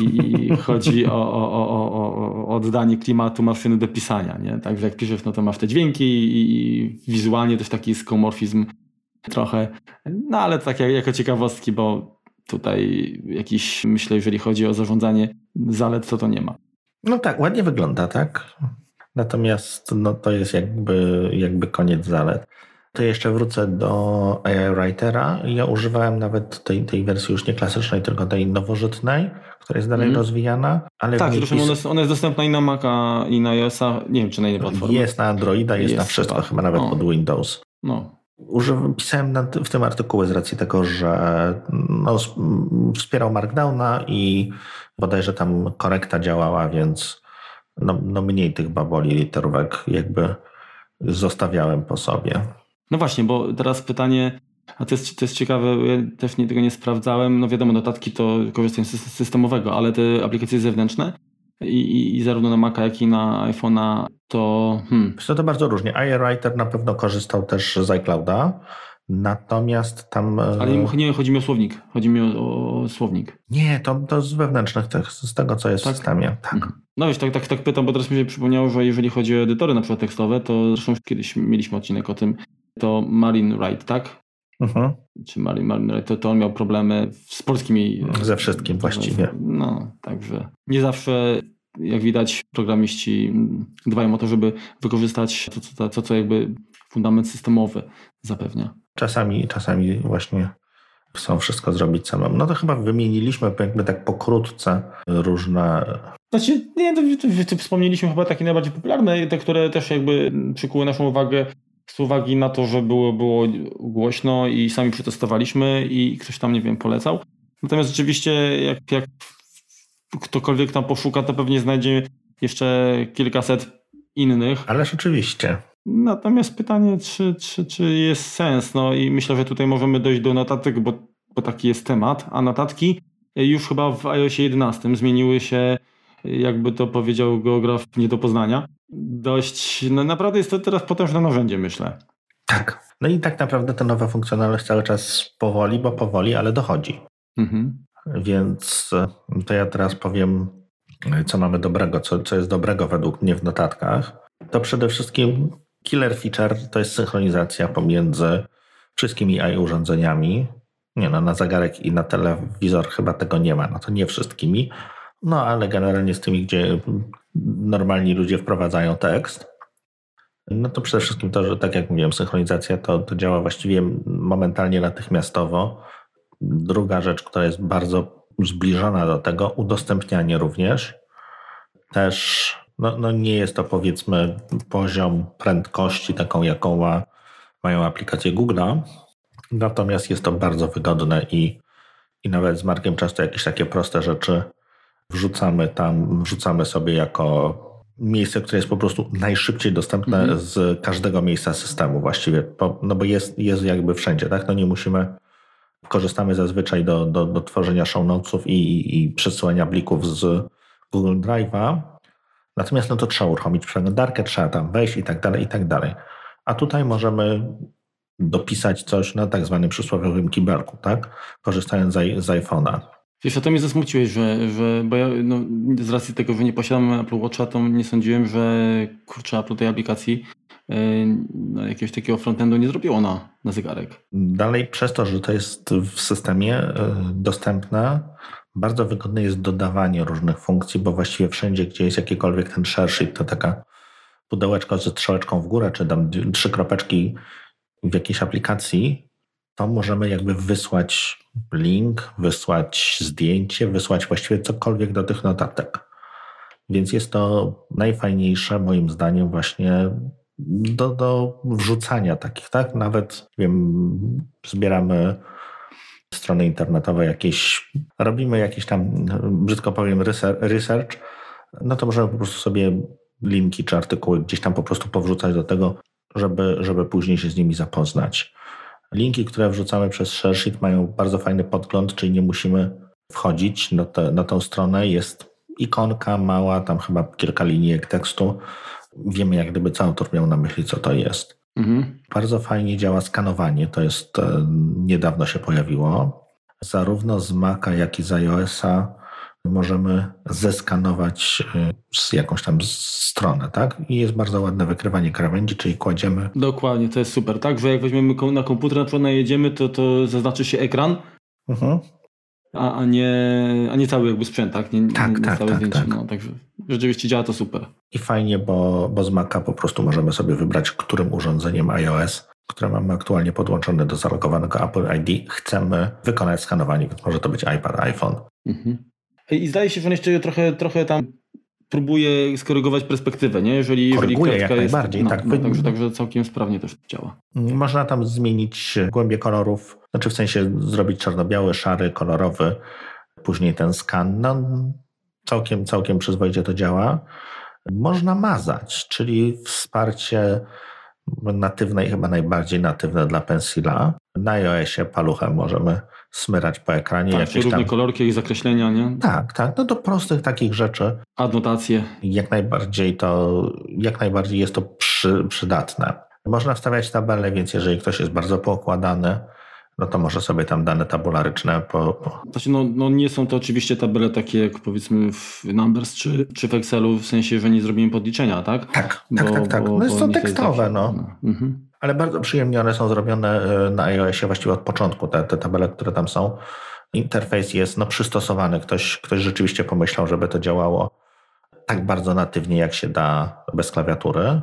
I chodzi o, o, o, o, oddanie klimatu maszyny do pisania. Nie? Także jak piszesz, no to masz te dźwięki i, wizualnie też taki skomorfizm trochę. No ale tak jak, jako ciekawostki, bo tutaj jakiś, myślę, jeżeli chodzi o zarządzanie zalet, to to nie ma. No tak, ładnie wygląda, tak? Natomiast no, to jest jakby, jakby koniec zalet. To jeszcze wrócę do AI Writera. Ja używałem nawet tej, tej wersji już nie klasycznej, tylko tej nowożytnej, która jest dalej mm. rozwijana. Ale tak, zresztą pis... ona, jest, ona jest dostępna i na Maca, i na iOS-a. Nie wiem, czy na innej platformie. Jest na Androida, jest, jest na wszystko, chyba, chyba nawet o. pod Windows. No, Używam, pisałem w tym artykuły z racji tego, że no, wspierał Markdowna i bodajże tam korekta działała, więc no, no mniej tych baboli literówek jakby zostawiałem po sobie. No właśnie, bo teraz pytanie, a to jest, to jest ciekawe, ja też nie, tego nie sprawdzałem. No wiadomo, notatki to korzystam z systemowego, ale te aplikacje zewnętrzne i, i, zarówno na Maca, jak i na iPhone'a to... Hmm. To, to bardzo różnie. iWriter na pewno korzystał też z iClouda, natomiast tam... E, Ale nie chodzi mi o słownik, chodzi mi o, o słownik. Nie, to, to z wewnętrznych tych, z tego co jest tak? w systemie. Tak. Mhm. No wiesz, tak, tak, tak pytam, bo teraz mi się przypomniało, że jeżeli chodzi o edytory na przykład tekstowe, to zresztą kiedyś mieliśmy odcinek o tym, to Marine Wright, tak? Mhm. Czy Marine, Marine Wright, to, to on miał problemy z polskimi... Ze wszystkim właściwie. No, także nie zawsze jak widać, programiści dbają o to, żeby wykorzystać to, co, to, co jakby fundament systemowy zapewnia. Czasami, czasami właśnie chcą wszystko zrobić samemu. No to chyba wymieniliśmy jakby tak pokrótce różne... Znaczy, nie, to, to, to wspomnieliśmy chyba takie najbardziej popularne, te, które też jakby przykuły naszą uwagę z uwagi na to, że było, było głośno i sami przetestowaliśmy i ktoś tam, nie wiem, polecał. Natomiast rzeczywiście, jak, jak ktokolwiek tam poszuka, to pewnie znajdzie jeszcze kilkaset innych. Ale rzeczywiście. Natomiast pytanie, czy, czy, czy jest sens? No i myślę, że tutaj możemy dojść do notatek, bo, bo taki jest temat. A notatki już chyba w iOSie 11 zmieniły się, jakby to powiedział geograf nie do poznania. Dość, no naprawdę jest to teraz potężne narzędzie, myślę. Tak. No i tak naprawdę ta nowa funkcjonalność cały czas powoli, bo powoli, ale dochodzi. Mhm. Więc e, to ja teraz powiem, co mamy dobrego, co, co jest dobrego według mnie w notatkach. To przede wszystkim killer feature to jest synchronizacja pomiędzy wszystkimi AI urządzeniami. Nie no, na zegarek i na telewizor chyba tego nie ma, no to nie wszystkimi. No ale generalnie z tymi, gdzie normalni ludzie wprowadzają tekst. No to przede wszystkim to, że tak jak mówiłem, synchronizacja to, to działa właściwie momentalnie, natychmiastowo. Druga rzecz, która jest bardzo zbliżona do tego, udostępnianie również. Też no, no nie jest to powiedzmy poziom prędkości taką, jaką ma, mają aplikacje Google'a, natomiast jest to bardzo wygodne i, i nawet z markiem często jakieś takie proste rzeczy wrzucamy tam, wrzucamy sobie jako miejsce, które jest po prostu najszybciej dostępne mhm. z każdego miejsca systemu właściwie, no bo jest, jest jakby wszędzie, tak? No nie musimy, korzystamy zazwyczaj do, do, do tworzenia show notesów i, i przesyłania plików z Google Drive'a, natomiast no to trzeba uruchomić przeglądarkę, trzeba tam wejść i tak dalej, i tak dalej. A tutaj możemy dopisać coś na tak zwanym przysłowiowym kibelku, tak? Korzystając z, z iPhone'a. Wiesz, a to mnie zasmuciłeś, że, że bo ja no, z racji tego, że nie posiadam Apple Watcha, to nie sądziłem, że kurczę Apple tej aplikacji yy, jakiegoś takiego frontendu nie zrobiło na, na zegarek. Dalej przez to, że to jest w systemie yy, dostępne, bardzo wygodne jest dodawanie różnych funkcji, bo właściwie wszędzie, gdzie jest jakikolwiek ten szerszy, to taka pudełeczko ze strzałeczką w górę, czy tam trzy kropeczki w jakiejś aplikacji, to możemy jakby wysłać link, wysłać zdjęcie, wysłać właściwie cokolwiek do tych notatek. Więc jest to najfajniejsze moim zdaniem właśnie do, do wrzucania takich, tak? Nawet wiem, zbieramy strony internetowe jakieś, robimy jakieś tam, brzydko powiem, research, no to możemy po prostu sobie linki czy artykuły gdzieś tam po prostu powrzucać do tego, żeby, żeby później się z nimi zapoznać. Linki, które wrzucamy przez ShareSheet mają bardzo fajny podgląd, czyli nie musimy wchodzić na, te, na tą stronę. Jest ikonka mała, tam chyba kilka linijek tekstu. Wiemy jak gdyby co autor miał na myśli, co to jest. Mhm. Bardzo fajnie działa skanowanie, to jest e, niedawno się pojawiło. Zarówno z Maca, jak i z iOS-a możemy zeskanować y, z jakąś tam stronę, tak? I jest bardzo ładne wykrywanie krawędzi, czyli kładziemy. Dokładnie, to jest super, tak? Że jak weźmiemy na komputer, na przykład najedziemy, to, to zaznaczy się ekran, mhm. a, a, nie, a nie cały jakby sprzęt, tak? Nie, tak, nie, tak, całe tak, zdjęcie. Tak. No, także rzeczywiście działa to super. I fajnie, bo, bo z Maca po prostu możemy sobie wybrać, którym urządzeniem iOS które mamy aktualnie podłączone do zalogowanego Apple ID, chcemy wykonać skanowanie, więc może to być iPad, iPhone. Mhm. I zdaje się, że on jeszcze trochę, trochę tam próbuje skorygować perspektywę, nie? Jeżeli, Koryguje jeżeli najbardziej. No, tak. No, także, także całkiem sprawnie też działa. Można tam zmienić głębię kolorów, znaczy w sensie zrobić czarno-biały, szary, kolorowy, później ten skan. No, całkiem, całkiem przyzwoicie to działa. Można mazać, czyli wsparcie natywne i chyba najbardziej natywne dla Pensila. Na iOSie paluchem możemy smyrać po ekranie. Tak, jakieś różne tam... kolorki i zakreślenia, nie? Tak, tak. No do prostych takich rzeczy. Adnotacje. Jak najbardziej to, jak najbardziej jest to przy, przydatne. Można wstawiać tabele, więc jeżeli ktoś jest bardzo poukładany, no to może sobie tam dane tabularyczne po... po... Znaczy, no, no nie są to oczywiście tabele takie jak powiedzmy w Numbers czy, czy w Excelu, w sensie, że nie zrobimy podliczenia, tak? Tak, bo, tak, tak, tak. No jest to tekstowe, no. no. Mhm. Ale bardzo przyjemnie one są zrobione e, na iOSie właściwie od początku, te, te tabele, które tam są. Interfejs jest no, przystosowany. Ktoś, ktoś rzeczywiście pomyślał, żeby to działało tak bardzo natywnie, jak się da bez klawiatury.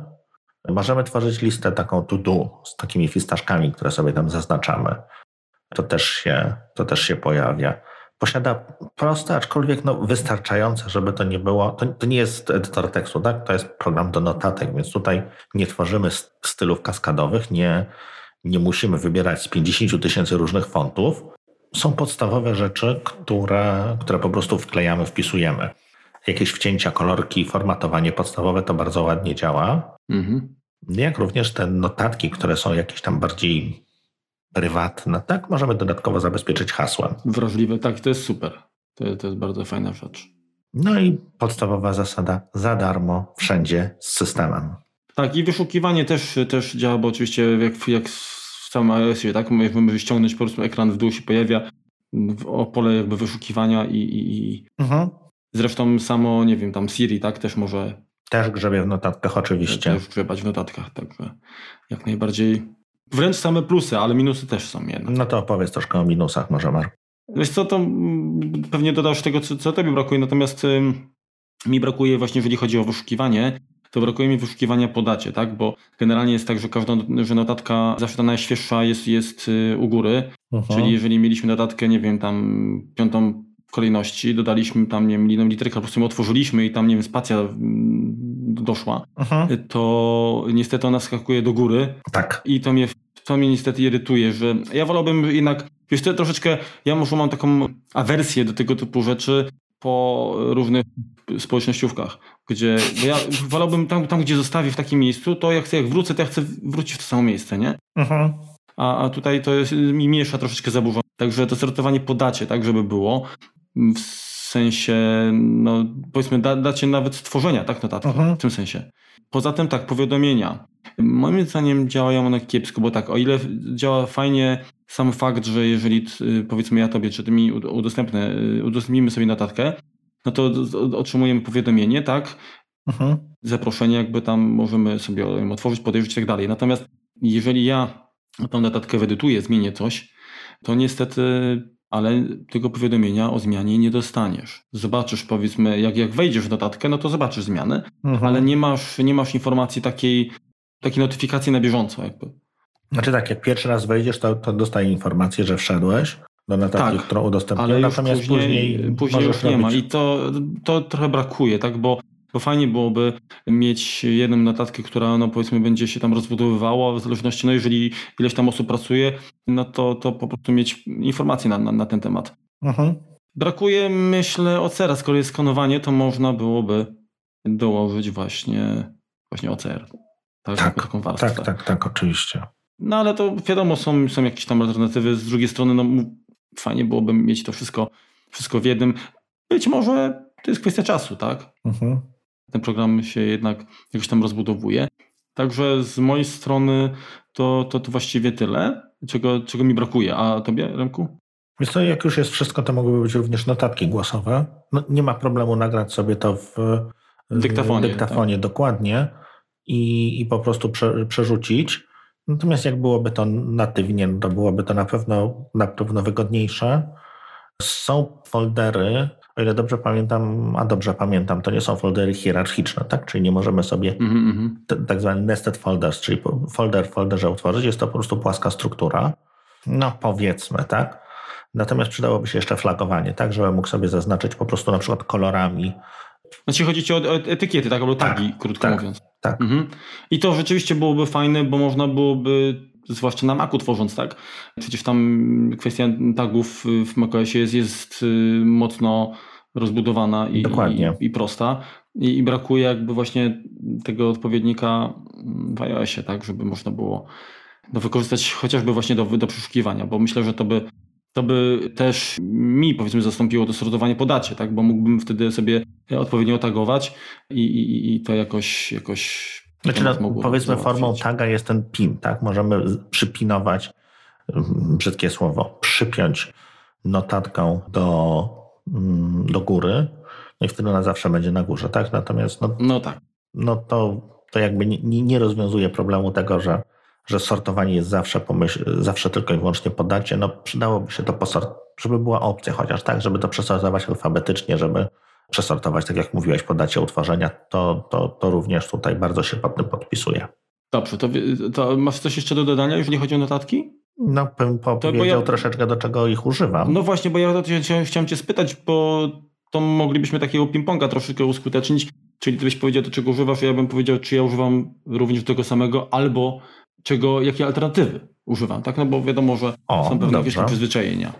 Możemy tworzyć listę taką to do z takimi fistaszkami, które sobie tam zaznaczamy. To też się, to też się pojawia. Posiada proste, aczkolwiek no, wystarczające, żeby to nie było. To, to nie jest edytor tekstu, tak? To jest program do notatek, więc tutaj nie tworzymy stylów kaskadowych, nie, nie musimy wybierać z 50 tysięcy różnych fontów. Są podstawowe rzeczy, które, które po prostu wklejamy, wpisujemy. Jakieś wcięcia, kolorki, formatowanie podstawowe to bardzo ładnie działa. Mhm. Jak również te notatki, które są jakieś tam bardziej prywatne, tak? Możemy dodatkowo zabezpieczyć hasłem. Wrażliwe, tak, to jest super. To, to jest bardzo fajna rzecz. No i podstawowa zasada za darmo, wszędzie z systemem. Tak, i wyszukiwanie też, też działa, bo oczywiście jak, jak w całym iOSie, tak, możemy ściągnąć po prostu ekran w dół się pojawia o pole jakby wyszukiwania i, i mhm. zresztą samo, nie wiem, tam Siri, tak, też może też grzebie w notatkach oczywiście. Też grzebać w notatkach, także jak najbardziej. Wręcz same plusy, ale minusy też są jednak. No to opowiedz troszkę o minusach może Mark. Wiesz co, to mm, pewnie dodasz tego, co, co tobie brakuje, natomiast mi brakuje właśnie, jeżeli chodzi o wyszukiwanie, to brakuje mi wyszukiwania po dacie, tak? Bo generalnie jest tak, że każda że notatka, zawsze ta najświeższa jest, jest y, u góry. Uh-huh. Czyli jeżeli mieliśmy notatkę, nie wiem, tam piątą kolejności, dodaliśmy tam, nie wiem, jedną literkę, po prostu ją otworzyliśmy i tam, nie wiem, spacja mm, doszła, uh-huh. to niestety ona skakuje do góry. Tak. I to mnie, to mnie niestety irytuje, że ja wolałbym jednak, wiesz, to troszeczkę, ja może mam taką awersję do tego typu rzeczy po różnych społecznościówkach, gdzie ja wolałbym tam, tam, gdzie zostawię w takim miejscu, to jak chcę, jak wrócę, to ja chcę wrócić w to samo miejsce, nie? Uh-huh. A, a tutaj to jest, mi miesza troszeczkę zaburza. Także to sortowanie po dacie, tak, żeby było w sensie, no powiedzmy, da, dacie nawet stworzenia, tak, notatki, mhm. w tym sensie. Poza tym tak, powiadomienia. Moim zdaniem działają one kiepsko, bo tak, o ile działa fajnie sam fakt, że jeżeli powiedzmy ja tobie, czy ty mi udostępnę, udostępnimy sobie notatkę, no to otrzymujemy powiadomienie, tak, mhm. zaproszenie jakby tam możemy sobie ją otworzyć, podejrzeć i tak dalej. Natomiast jeżeli ja tą notatkę wyedytuję, zmienię coś, to niestety ale tego powiadomienia o zmianie nie dostaniesz. Zobaczysz, powiedzmy, jak, jak wejdziesz w notatkę, no to zobaczysz zmiany, mhm. ale nie masz, nie masz informacji takiej, takiej notyfikacji na bieżąco. Jakby. Znaczy tak, jak pierwszy raz wejdziesz, to, to dostaje informację, że wszedłeś do notatki, tak, którą udostępnię, natomiast później, później, później już nie robić... ma i to, to trochę brakuje, tak, bo bo fajnie byłoby mieć jedną notatkę, która no powiedzmy będzie się tam rozbudowywała, w zależności, no jeżeli ileś tam osób pracuje, no to, to po prostu mieć informacje na, na, na ten temat. Mhm. Brakuje, myślę, OCR. Skoro jest skanowanie, to można byłoby dołożyć właśnie, właśnie OCR. Tak, tak, warstwę. tak, tak, tak, oczywiście. No ale to wiadomo, są, są jakieś tam alternatywy. Z drugiej strony, no fajnie byłoby mieć to wszystko, wszystko w jednym. Być może to jest kwestia czasu, tak? Mhm ten program się jednak jakoś tam rozbudowuje. Także z mojej strony to, to, to właściwie tyle, czego, czego mi brakuje. A tobie, Remku? Wiesz co, jak już jest wszystko, to mogłyby być również notatki głosowe. No, nie ma problemu nagrać sobie to w dyktafonie, dyktafonie tak. dokładnie i, i po prostu prze, przerzucić. Natomiast jak byłoby to natywnie, to byłoby to na pewno, na pewno wygodniejsze. Są foldery, o ile dobrze pamiętam, a dobrze pamiętam, to nie są foldery hierarchiczne, tak? Czyli nie możemy sobie mm -hmm. tak zwany nested folders, czyli folder w folderze utworzyć. Jest to po prostu płaska struktura. No powiedzmy, tak? Natomiast przydałoby się jeszcze flagowanie, tak? Żebym mógł sobie zaznaczyć po prostu na przykład kolorami. Znaczy chodzi ci o etykiety, tak? Albo tagi, tak, krótko tak, mówiąc. Tak. Mhm. I to rzeczywiście byłoby fajne, bo można byłoby zwłaszcza na Macu tworząc, tak? Przecież tam kwestia tagów w macOSie jest, jest y, mocno rozbudowana i, i, i, prosta. I, I, brakuje jakby właśnie tego odpowiednika w iOSie, tak? Żeby można było no, wykorzystać chociażby właśnie do, do przeszukiwania, bo myślę, że to by to by też mi powiedzmy zastąpiło to sortowanie po dacie, tak? Bo mógłbym wtedy sobie odpowiednio tagować i, i, i to jakoś, jakoś znaczy, no, powiedzmy formą taga jest ten pin, tak? Możemy przypinować, mm, brzydkie słowo, przypiąć notatkę do, mm, do góry, no i wtedy ona zawsze będzie na górze, tak? Natomiast no, no tak. No to, to jakby nie, nie rozwiązuje problemu tego, że, że sortowanie jest zawsze, pomyśl, zawsze tylko i wyłącznie po dacie. No przydałoby się to posort, żeby była opcja chociaż, tak? Żeby to przesortować alfabetycznie, żeby przesortować, tak jak mówiłeś, po dacie utworzenia, to, to, to również tutaj bardzo się pod tym podpisuje. Dobrze, to, to masz coś jeszcze do dodania, jeżeli chodzi o notatki? No, bym powiedział ja, troszeczkę, do czego ich używam. No właśnie, bo ja chciałem, chciałem cię spytać, bo to moglibyśmy takiego ping-ponga troszeczkę uskutecznić, czyli ty byś powiedział, do czego używasz, a ja bym powiedział, czy ja używam również tego samego, albo czego, jakie alternatywy używam, tak? No bo wiadomo, że o, są pewne jakieś przyzwyczajenia.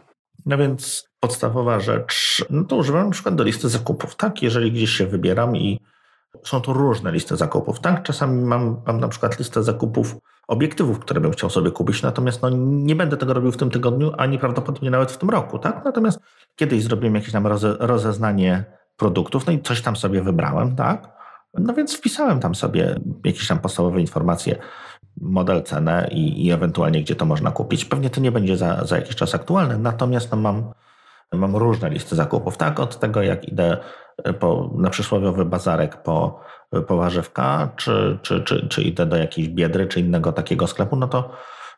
No więc podstawowa rzecz, no to używam na przykład do listy zakupów, tak? Jeżeli gdzieś się wybieram i są to różne listy zakupów, tak? Czasami mam, mam na przykład listę zakupów obiektywów, które bym chciał sobie kupić, natomiast no, nie będę tego robił w tym tygodniu, ani prawdopodobnie nawet w tym roku, tak? Natomiast kiedyś zrobiłem jakieś tam roze, rozeznanie produktów, no i coś tam sobie wybrałem, tak? No więc wpisałem tam sobie jakieś tam podstawowe informacje, model, cenę i, i ewentualnie gdzie to można kupić. Pewnie to nie będzie za, za jakiś czas aktualne, natomiast no mam, mam różne listy zakupów, tak? Od tego jak idę po, na przysłowiowy bazarek po, po warzywka, czy, czy, czy, czy idę do jakiejś biedry, czy innego takiego sklepu, no to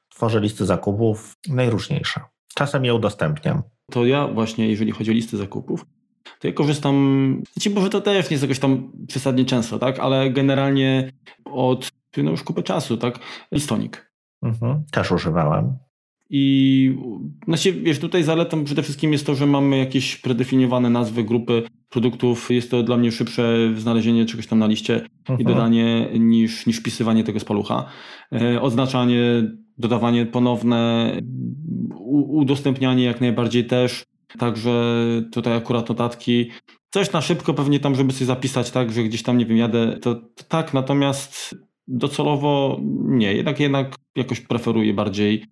tworzę listy zakupów najróżniejsze. Czasem je udostępniam. To ja właśnie, jeżeli chodzi o listy zakupów, to ja korzystam, znaczy może to też nie jest jakoś tam przesadnie często, tak, ale generalnie od no już kupę czasu, tak, listonik. Mhm, też używałem. I znaczy, wiesz, tutaj zaletą przede wszystkim jest to, że mamy jakieś predefiniowane nazwy grupy produktów. Jest to dla mnie szybsze znalezienie czegoś tam na liście i mhm. dodanie niż, niż wpisywanie tego z palucha. E, oznaczanie, dodawanie ponowne, udostępnianie jak najbardziej też. Także tutaj akurat notatki. Coś na szybko pewnie tam, żeby sobie zapisać tak, że gdzieś tam, nie wiem, jadę, to, to tak, natomiast docelowo nie. Jednak, jednak jakoś preferuję bardziej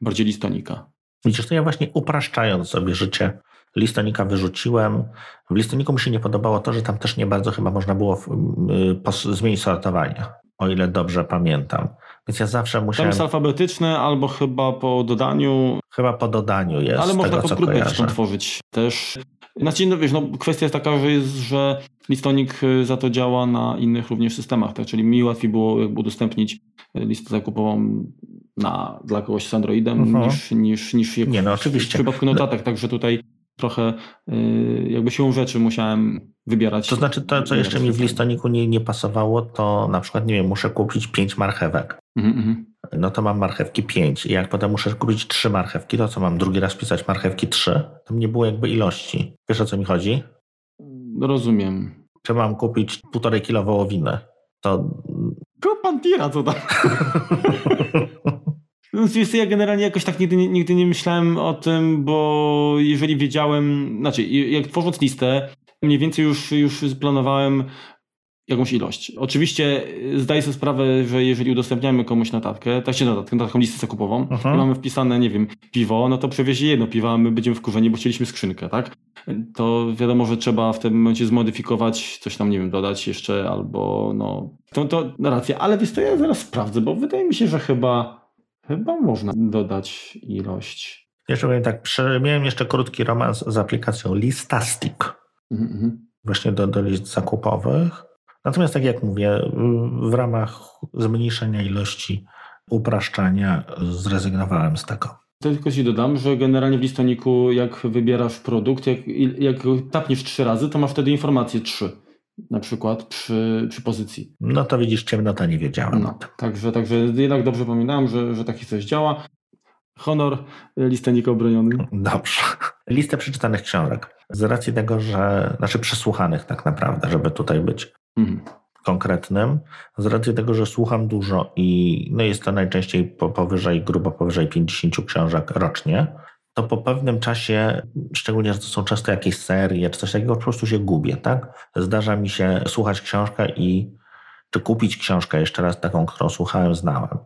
bardziej listonika. Widzisz, to ja właśnie upraszczając sobie życie, listonika wyrzuciłem. W listoniku mi się nie podobało to, że tam też nie bardzo chyba można było y, zmienić sortowanie, o ile dobrze pamiętam. Więc ja zawsze musiałem... Tam jest alfabetyczne albo chyba po dodaniu. Chyba po dodaniu jest. Ale można tego, podgrupę tworzyć też. Znaczy, no wiesz, no, kwestia jest taka, że, jest, że listonik y, za to działa na innych również systemach, tak? czyli mi łatwiej było jakby udostępnić y, listę zakupową na, dla kogoś z Androidem uh mhm. -huh. niż, niż, niż Nie, no, oczywiście. w przypadku notatek, także tutaj trochę y, jakby siłą rzeczy musiałem wybierać. To znaczy to, co jeszcze mi w listoniku nie, nie pasowało, to na przykład, nie wiem, muszę kupić pięć marchewek. -huh. Mhm. No to mam marchewki pięć i jak potem muszę kupić trzy marchewki, to co mam drugi raz pisać marchewki trzy? Tam nie było jakby ilości. Wiesz o co mi chodzi? Rozumiem. Czy mam kupić półtorej kilo wołowiny? To... Tylko pan tira to tam. No, ja generalnie jakoś tak nigdy, nigdy nie myślałem o tym, bo jeżeli wiedziałem, znaczy jak tworząc listę, mniej więcej już, już planowałem jakąś ilość. Oczywiście y, zdaję sobie sprawę, że jeżeli udostępniamy komuś notatkę, tak się notatkę, taką listę zakupową i mamy wpisane, nie wiem, piwo, no to przewiezie jedno piwo, a my będziemy wkurzeni, bo chcieliśmy skrzynkę, tak? To wiadomo, że trzeba w tym momencie zmodyfikować, coś tam, nie wiem, dodać jeszcze albo no... To, to racja, ale wiesz, to ja zaraz sprawdzę, bo wydaje mi się, że chyba Chyba można dodać ilość. Jeszcze powiem tak, miałem jeszcze krótki romans z aplikacją Listastic. Mm-hmm. Właśnie do, do list zakupowych. Natomiast tak jak mówię, w ramach zmniejszenia ilości upraszczania zrezygnowałem z tego. Tylko ci dodam, że generalnie w listoniku jak wybierasz produkt, jak, jak tapniesz trzy razy, to masz wtedy informację trzy na przykład przy, przy pozycji. No to widzisz, ciemnota nie wiedziałem. No, także, także jednak dobrze pamiętałem, że, że taki coś działa. Honor, listę obroniony. Dobrze. Listę przeczytanych książek. Z racji tego, że, znaczy przesłuchanych tak naprawdę, żeby tutaj być mhm. konkretnym. Z racji tego, że słucham dużo i no jest to najczęściej powyżej, grubo powyżej 50 książek rocznie, to po pewnym czasie, szczególnie, że to są często jakieś serie czy coś takiego, po prostu się gubię, tak? Zdarza mi się słuchać książkę i czy kupić książkę jeszcze raz taką, którą słuchałem, znałem.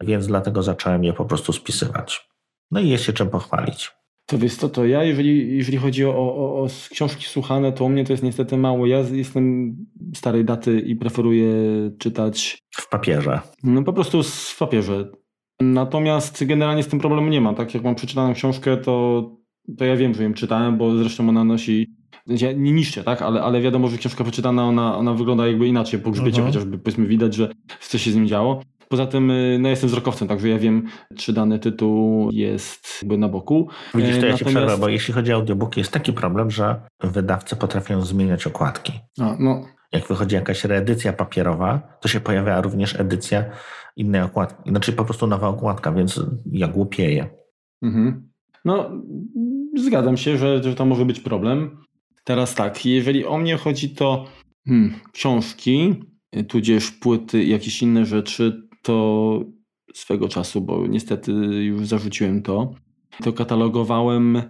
Więc dlatego zacząłem je po prostu spisywać. No i jest się czym pochwalić. To wiesz co, to ja, jeżeli, jeżeli chodzi o, o, o, książki słuchane, to u mnie to jest niestety mało. Ja jestem starej daty i preferuję czytać... W papierze. No po prostu w papierze. Natomiast generalnie z tym problemu nie ma. Tak jak mam przeczytaną książkę, to, to ja wiem, że ją czytałem, bo zresztą ona nosi nie niszczę, tak? Ale, ale wiadomo, że książka przeczytana, ona, ona wygląda jakby inaczej po grzbiecie, mhm. chociażby powiedzmy widać, że coś się z nim działo. Poza tym, y, no jestem wzrokowcem, także ja wiem, czy dany tytuł jest jakby na boku. Widzisz, to ja Natomiast... przerwę, bo jeśli chodzi o audiobooki, jest taki problem, że wydawcy potrafią zmieniać okładki. A, no. Jak wychodzi jakaś reedycja papierowa, to się pojawia również edycja innej okładki. Znaczy po prostu nowa okładka, więc ja głupieję. Mhm. No, zgadzam się, że, że to może być problem. Teraz tak, jeżeli o mnie chodzi, to hmm, książki, tudzież płyty, jakieś inne rzeczy, to swego czasu, bo niestety już zarzuciłem to, to katalogowałem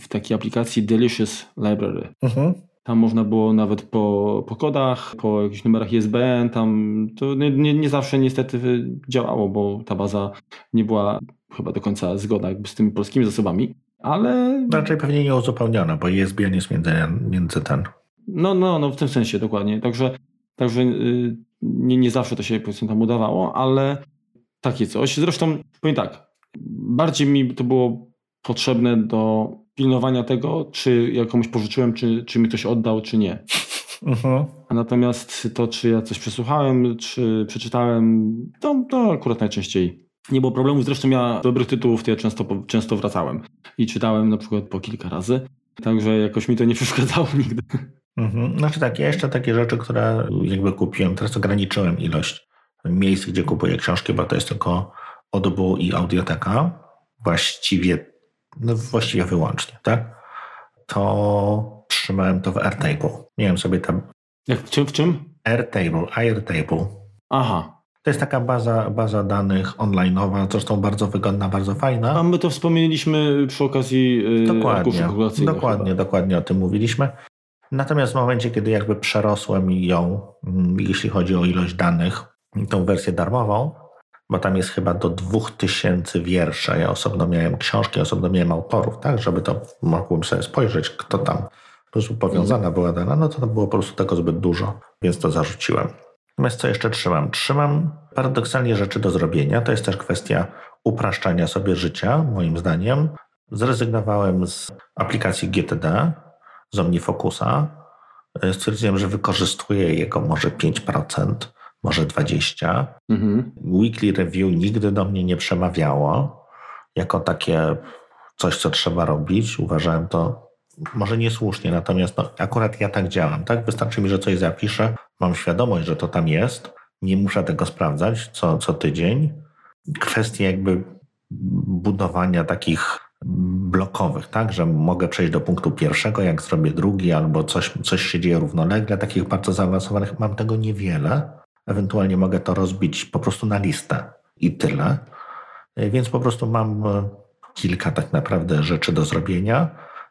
w takiej aplikacji Delicious Library. Mhm. Tam można było nawet po, po kodach, po jakichś numerach ISBN, tam to nie, nie, nie, zawsze niestety działało, bo ta baza nie była chyba do końca zgodna jakby z tymi polskimi zasobami, ale... Raczej pewnie nie uzupełniona, bo ISBN jest między, między ten. No, no, no w tym sensie dokładnie, także, także yy, nie, nie zawsze to się tam udawało, ale takie coś. Zresztą powiem tak, bardziej mi to było potrzebne do pilnowania tego, czy ja komuś pożyczyłem, czy, czy mi ktoś oddał, czy nie. Uh-huh. Natomiast to, czy ja coś przesłuchałem, czy przeczytałem, to, to akurat najczęściej nie było problemu. Zresztą ja dobrych tytułów to ja często, często wracałem i czytałem na przykład po kilka razy. Także jakoś mi to nie przeszkadzało nigdy. Mhm. Znaczy tak, ja jeszcze takie rzeczy, które jakby kupiłem, teraz ograniczyłem ilość miejsc, gdzie kupuję książki, bo to jest tylko Audible i Audioteka. Właściwie no właściwie wyłącznie, tak? To trzymałem to w Airtable. Miałem sobie tam... Jak, w czym? W czym? Airtable, Airtable. Aha. To jest taka baza, baza danych online'owa, zresztą bardzo wygodna, bardzo fajna. A my to wspomnieliśmy przy okazji yy, dokładnie, dokładnie, chyba. dokładnie o tym mówiliśmy. Natomiast w momencie, kiedy jakby przerosłem ją, mm, jeśli chodzi o ilość danych, tą wersję darmową, bo tam jest chyba do 2000 wierszy. Ja osobno miałem książki, osobno miałem autorów, tak, żeby to mogłem sobie spojrzeć, kto tam po prostu powiązana była dana, no to, to było po prostu tego zbyt dużo, więc to zarzuciłem. Natomiast co jeszcze trzymam? Trzymam paradoksalnie rzeczy do zrobienia. To jest też kwestia upraszczania sobie życia, moim zdaniem. Zrezygnowałem z aplikacji GTD, z OmniFocusa. Stwierdziłem, że wykorzystuję jego może 5% może 20. Mhm. Weekly review nigdy do mnie nie przemawiało jako takie coś, co trzeba robić. Uważałem to może niesłusznie, natomiast no, akurat ja tak działam. Tak? Wystarczy mi, że coś zapiszę, mam świadomość, że to tam jest, nie muszę tego sprawdzać co, co tydzień. Kwestie jakby budowania takich blokowych, tak, że mogę przejść do punktu pierwszego, jak zrobię drugi, albo coś, coś się dzieje równolegle, takich bardzo zaawansowanych, mam tego niewiele, Ewentualnie mogę to rozbić po prostu na listę i tyle. E, więc po prostu mam e, kilka tak naprawdę rzeczy do zrobienia.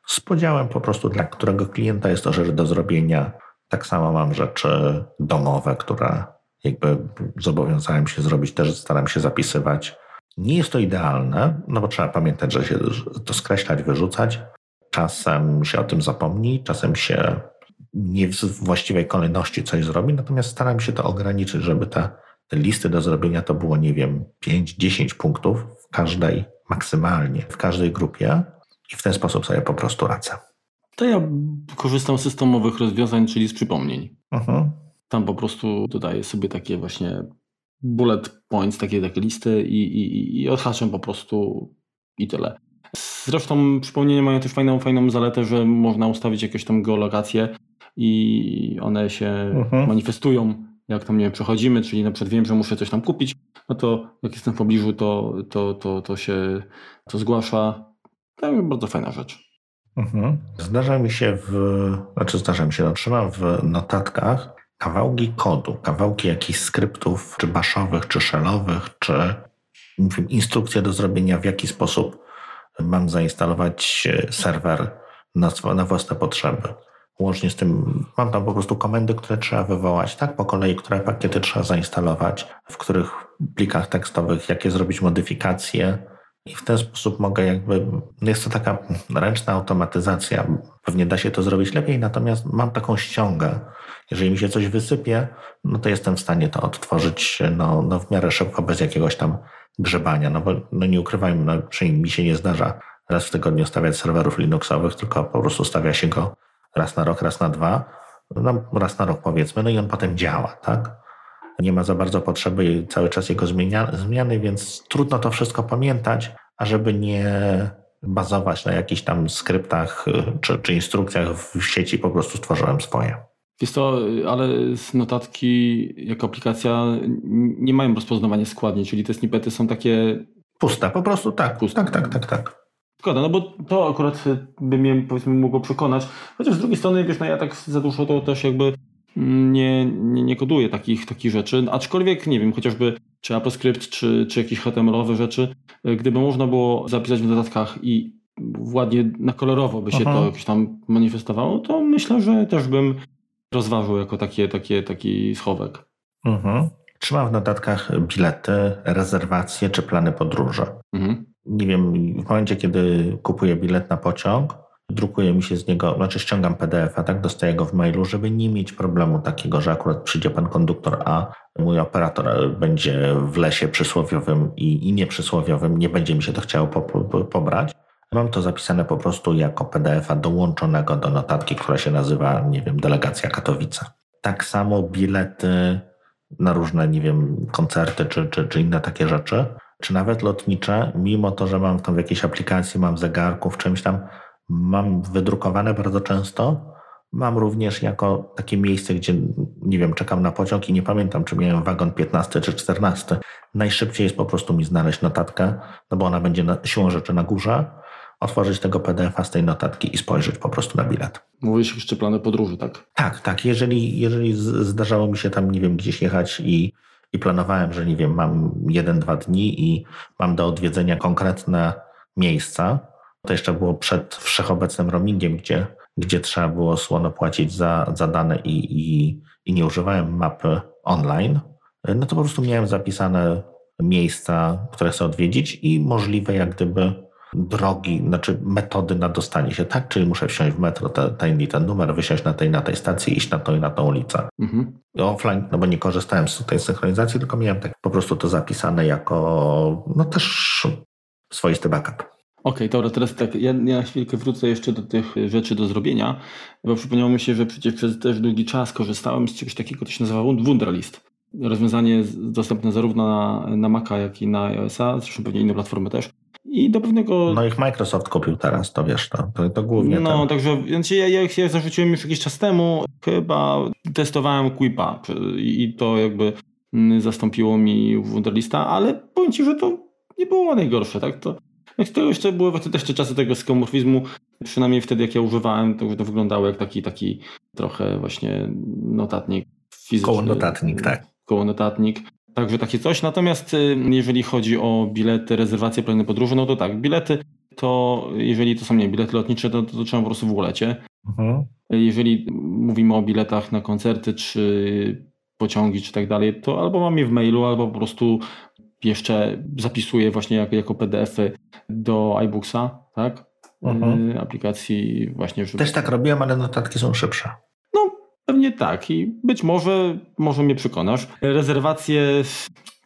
Z podziałem po prostu dla którego klienta jest to rzecz do zrobienia. Tak samo mam rzeczy domowe, które jakby zobowiązałem się zrobić, też staram się zapisywać. Nie jest to idealne, no bo trzeba pamiętać, że się to skreślać, wyrzucać. Czasem się o tym zapomni, czasem się nie w właściwej kolejności coś zrobi, natomiast staram się to ograniczyć, żeby te, te listy do zrobienia to było, nie wiem, 5-10 punktów w każdej, maksymalnie w każdej grupie i w ten sposób sobie po prostu radzę. To ja korzystam z systemowych rozwiązań, czyli z przypomnień. Uh-huh. Tam po prostu dodaję sobie takie właśnie bullet points, takie, takie listy i, i, i odhaczam po prostu i tyle. Zresztą przypomnienia mają też fajną, fajną zaletę, że można ustawić jakąś tam geolokację i one się mhm. manifestują, jak tam nie wiem, przechodzimy, czyli na przykład wiem, że muszę coś tam kupić, no to jak jestem w pobliżu, to, to, to, to się to zgłasza. To bardzo fajna rzecz. Mhm. Zdarza mi się w, znaczy zdarza mi się, no, trzymam w notatkach kawałki kodu, kawałki jakichś skryptów, czy baszowych, czy shellowych, czy instrukcje do zrobienia, w jaki sposób mam zainstalować serwer na, na własne potrzeby. Łącznie z tym mam tam po prostu komendy, które trzeba wywołać, tak po kolei, które pakiety trzeba zainstalować, w których plikach tekstowych, jakie zrobić modyfikacje. I w ten sposób mogę jakby, no jest to taka ręczna automatyzacja. Pewnie da się to zrobić lepiej, natomiast mam taką ściągę. Jeżeli mi się coś wysypie, no to jestem w stanie to odtworzyć no, no w miarę szybko, bez jakiegoś tam grzebania. No bo no nie ukrywajmy, no, przynajmniej mi się nie zdarza raz w tygodniu stawiać serwerów Linuxowych, tylko po prostu stawia się go raz na rok, raz na dwa, no, raz na rok powiedzmy, no i on potem działa, tak? Nie ma za bardzo potrzeby cały czas jego zmienia, zmiany, więc trudno to wszystko pamiętać, a żeby nie bazować na jakichś tam skryptach czy, czy instrukcjach w sieci, po prostu stworzyłem swoje. Wiesz to, ale notatki jako aplikacja nie mają rozpoznawania składni, czyli te snippety są takie... Puste, po prostu tak. Puste. Tak, tak, tak, tak. Szkoda, no bo to akurat by mnie powiedzmy mogło przekonać. Chociaż z drugiej strony, wiesz, no ja tak za dużo to też jakby nie, nie, nie koduję takich, takich rzeczy, aczkolwiek nie wiem, chociażby czy AppleScript, czy, czy jakieś HTML-owe rzeczy, gdyby można było zapisać w dodatkach i ładnie na kolorowo by się Aha. to jakoś tam manifestowało, to myślę, że też bym rozważył jako takie, takie, taki schowek. Mhm. Czy mam w notatkach bilety, rezerwacje czy plany podróży? Mhm. Nie wiem, w momencie, kiedy kupuję bilet na pociąg, drukuje mi się z niego, znaczy ściągam PDF-a, tak, dostaję go w mailu, żeby nie mieć problemu takiego, że akurat przyjdzie pan konduktor, a mój operator będzie w lesie przysłowiowym i, i nieprzysłowiowym, nie będzie mi się to chciało po, po, pobrać. Mam to zapisane po prostu jako PDF-a dołączonego do notatki, która się nazywa, nie wiem, Delegacja Katowice. Tak samo bilety na różne, nie wiem, koncerty czy, czy, czy inne takie rzeczy, czy nawet lotnicze, mimo to, że mam tam w jakiejś aplikacji, mam zegarków, czymś tam, mam wydrukowane bardzo często. Mam również jako takie miejsce, gdzie, nie wiem, czekam na pociąg i nie pamiętam, czy miałem wagon 15 czy 14. Najszybciej jest po prostu mi znaleźć notatkę, no bo ona będzie na, siłą rzeczy na górze, otworzyć tego PDF-a z tej notatki i spojrzeć po prostu na bilet. Mówisz jeszcze plany podróży, tak? Tak, tak. Jeżeli, jeżeli zdarzało mi się tam, nie wiem, gdzieś jechać i, i planowałem, że nie wiem, mam jeden, dwa dni i mam do odwiedzenia konkretne miejsca, to jeszcze było przed wszechobecnym roamingiem, gdzie, gdzie trzeba było słono płacić za, za dane i, i, i nie używałem mapy online, no to po prostu miałem zapisane miejsca, które chcę odwiedzić i możliwe jak gdyby drogi, znaczy metody na dostanie się, tak? Czyli muszę wsiąść w metro, ten ten numer, wysiąść na tej na tej stacji, iść na tą i na tą ulicę. Mhm. Offline, no bo nie korzystałem z tej synchronizacji, tylko miałem tak po prostu to zapisane jako, no też swoisty backup. Okej, okay, dobra, teraz tak, ja, na chwilkę wrócę jeszcze do tych rzeczy do zrobienia, bo przypomniało mi się, że przecież przez też długi czas korzystałem z czegoś takiego, to się nazywa Wunderlist. Rozwiązanie dostępne zarówno na, na Maca, jak i na iOS-a, zresztą pewnie inne platformy też. I do pewnego. No ich Microsoft kupił teraz, to wiesz, to, to, to głównie. No, ten... także więc ja, ja, ja zarzuciłem już jakiś czas temu, chyba testowałem Quipa i to jakby mm, zastąpiło mi Wunderlista, ale powiem Ci, że to nie było najgorsze, tak? To, to jeszcze były też te czasy tego skomorfizmu, przynajmniej wtedy jak ja używałem, to, to wyglądało jak taki, taki trochę właśnie notatnik fizyczny. Koło notatnik, tak. Koło notatnik. Także takie coś. Natomiast y, jeżeli chodzi o bilety, rezerwacje, plany podróży, no to tak, bilety to jeżeli to są nie bilety lotnicze, to, to, to trzeba po prostu w wolecie. Mhm. Jeżeli mówimy o biletach na koncerty, czy pociągi, czy tak dalej, to albo mam je w mailu, albo po prostu jeszcze zapisuję właśnie jako, jako PDF-y do iBooksa, tak? Mhm. Y, aplikacji właśnie. Żeby... Też tak robiłem, ale notatki są szybsze. Pewnie tak i być może, może mnie przekonasz. Rezerwacje,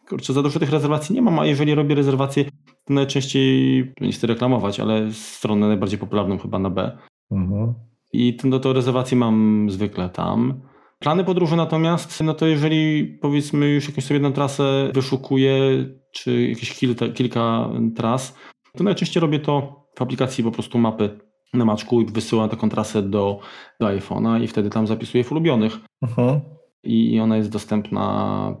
kurczę, za dużo tych rezerwacji nie mam, a jeżeli robię rezerwacje, to najczęściej, nie chcę reklamować, ale stronę najbardziej popularną chyba na B. Mhm. I no to rezerwacje mam zwykle tam. Plany podróży natomiast, no to jeżeli powiedzmy już jakąś sobie jedną trasę wyszukuję, czy jakieś kilka, kilka tras, to najczęściej robię to w aplikacji po prostu mapy na maczku i wysyłam taką trasę do, do iPhone'a i wtedy tam zapisuję w ulubionych. Uh-huh. I ona jest dostępna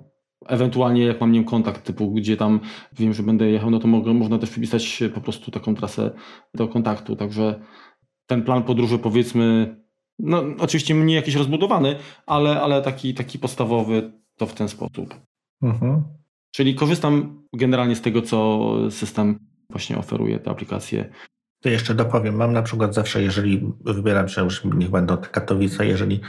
Ewentualnie jak mam nie kontakt typu, gdzie tam wiem, że będę jechał, no to mogę, można też wypisać po prostu taką trasę do kontaktu. Także ten plan podróży powiedzmy, no oczywiście nie jakiś rozbudowany, ale, ale taki, taki podstawowy to w ten sposób. Uh-huh. Czyli korzystam generalnie z tego, co system właśnie oferuje, te aplikacje to jeszcze dopowiem. Mam na przykład zawsze, jeżeli wybieram się, już niech będą te Katowice, jeżeli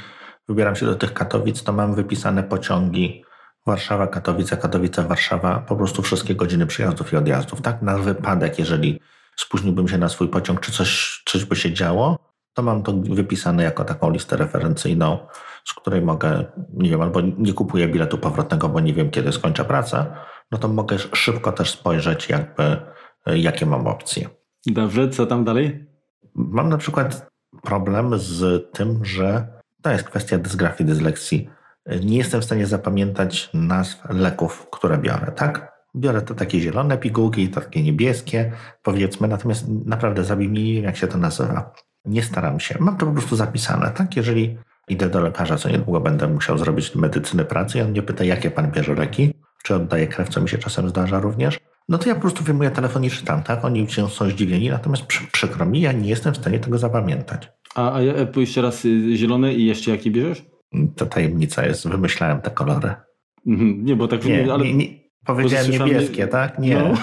wybieram się do tych Katowic, to mam wypisane pociągi Warszawa, Katowice, Katowice, Warszawa, po prostu wszystkie godziny przyjazdów i odjazdów. Tak, na wypadek, jeżeli spóźniłbym się na swój pociąg, czy coś, coś by się działo, to mam to wypisane jako taką listę referencyjną, z której mogę, nie wiem, albo nie kupuję biletu powrotnego, bo nie wiem, kiedy skończę pracę, no to mogę szybko też spojrzeć, jakby, jakie mam opcje. Dobrze, co tam dalej? Mam na przykład problem z tym, że to jest kwestia dysgrafii, dyslekcji. Nie jestem w stanie zapamiętać nazw leków, które biorę, tak? Biorę to takie zielone pigułki, takie niebieskie, powiedzmy, natomiast naprawdę zabij mi, jak się to nazywa. Nie staram się. Mam to po prostu zapisane, tak? Jeżeli idę do lekarza, co niedługo będę musiał zrobić medycyny pracy i on mnie pyta, jakie pan bierze leki, czy oddaje krew, co mi się czasem zdarza również. No to ja po prostu wyjmuję telefon i czytam, tak? Oni są zdziwieni, natomiast przy, przykro mi, ja nie jestem w stanie tego zapamiętać. A, a jeszcze raz y, zielony i jeszcze jaki bierzesz? To tajemnica jest, wymyślałem te kolory. Mhm, nie, bo tak... Nie, ale... nie, nie, powiedziałem niebieskie, tak? Nie. No.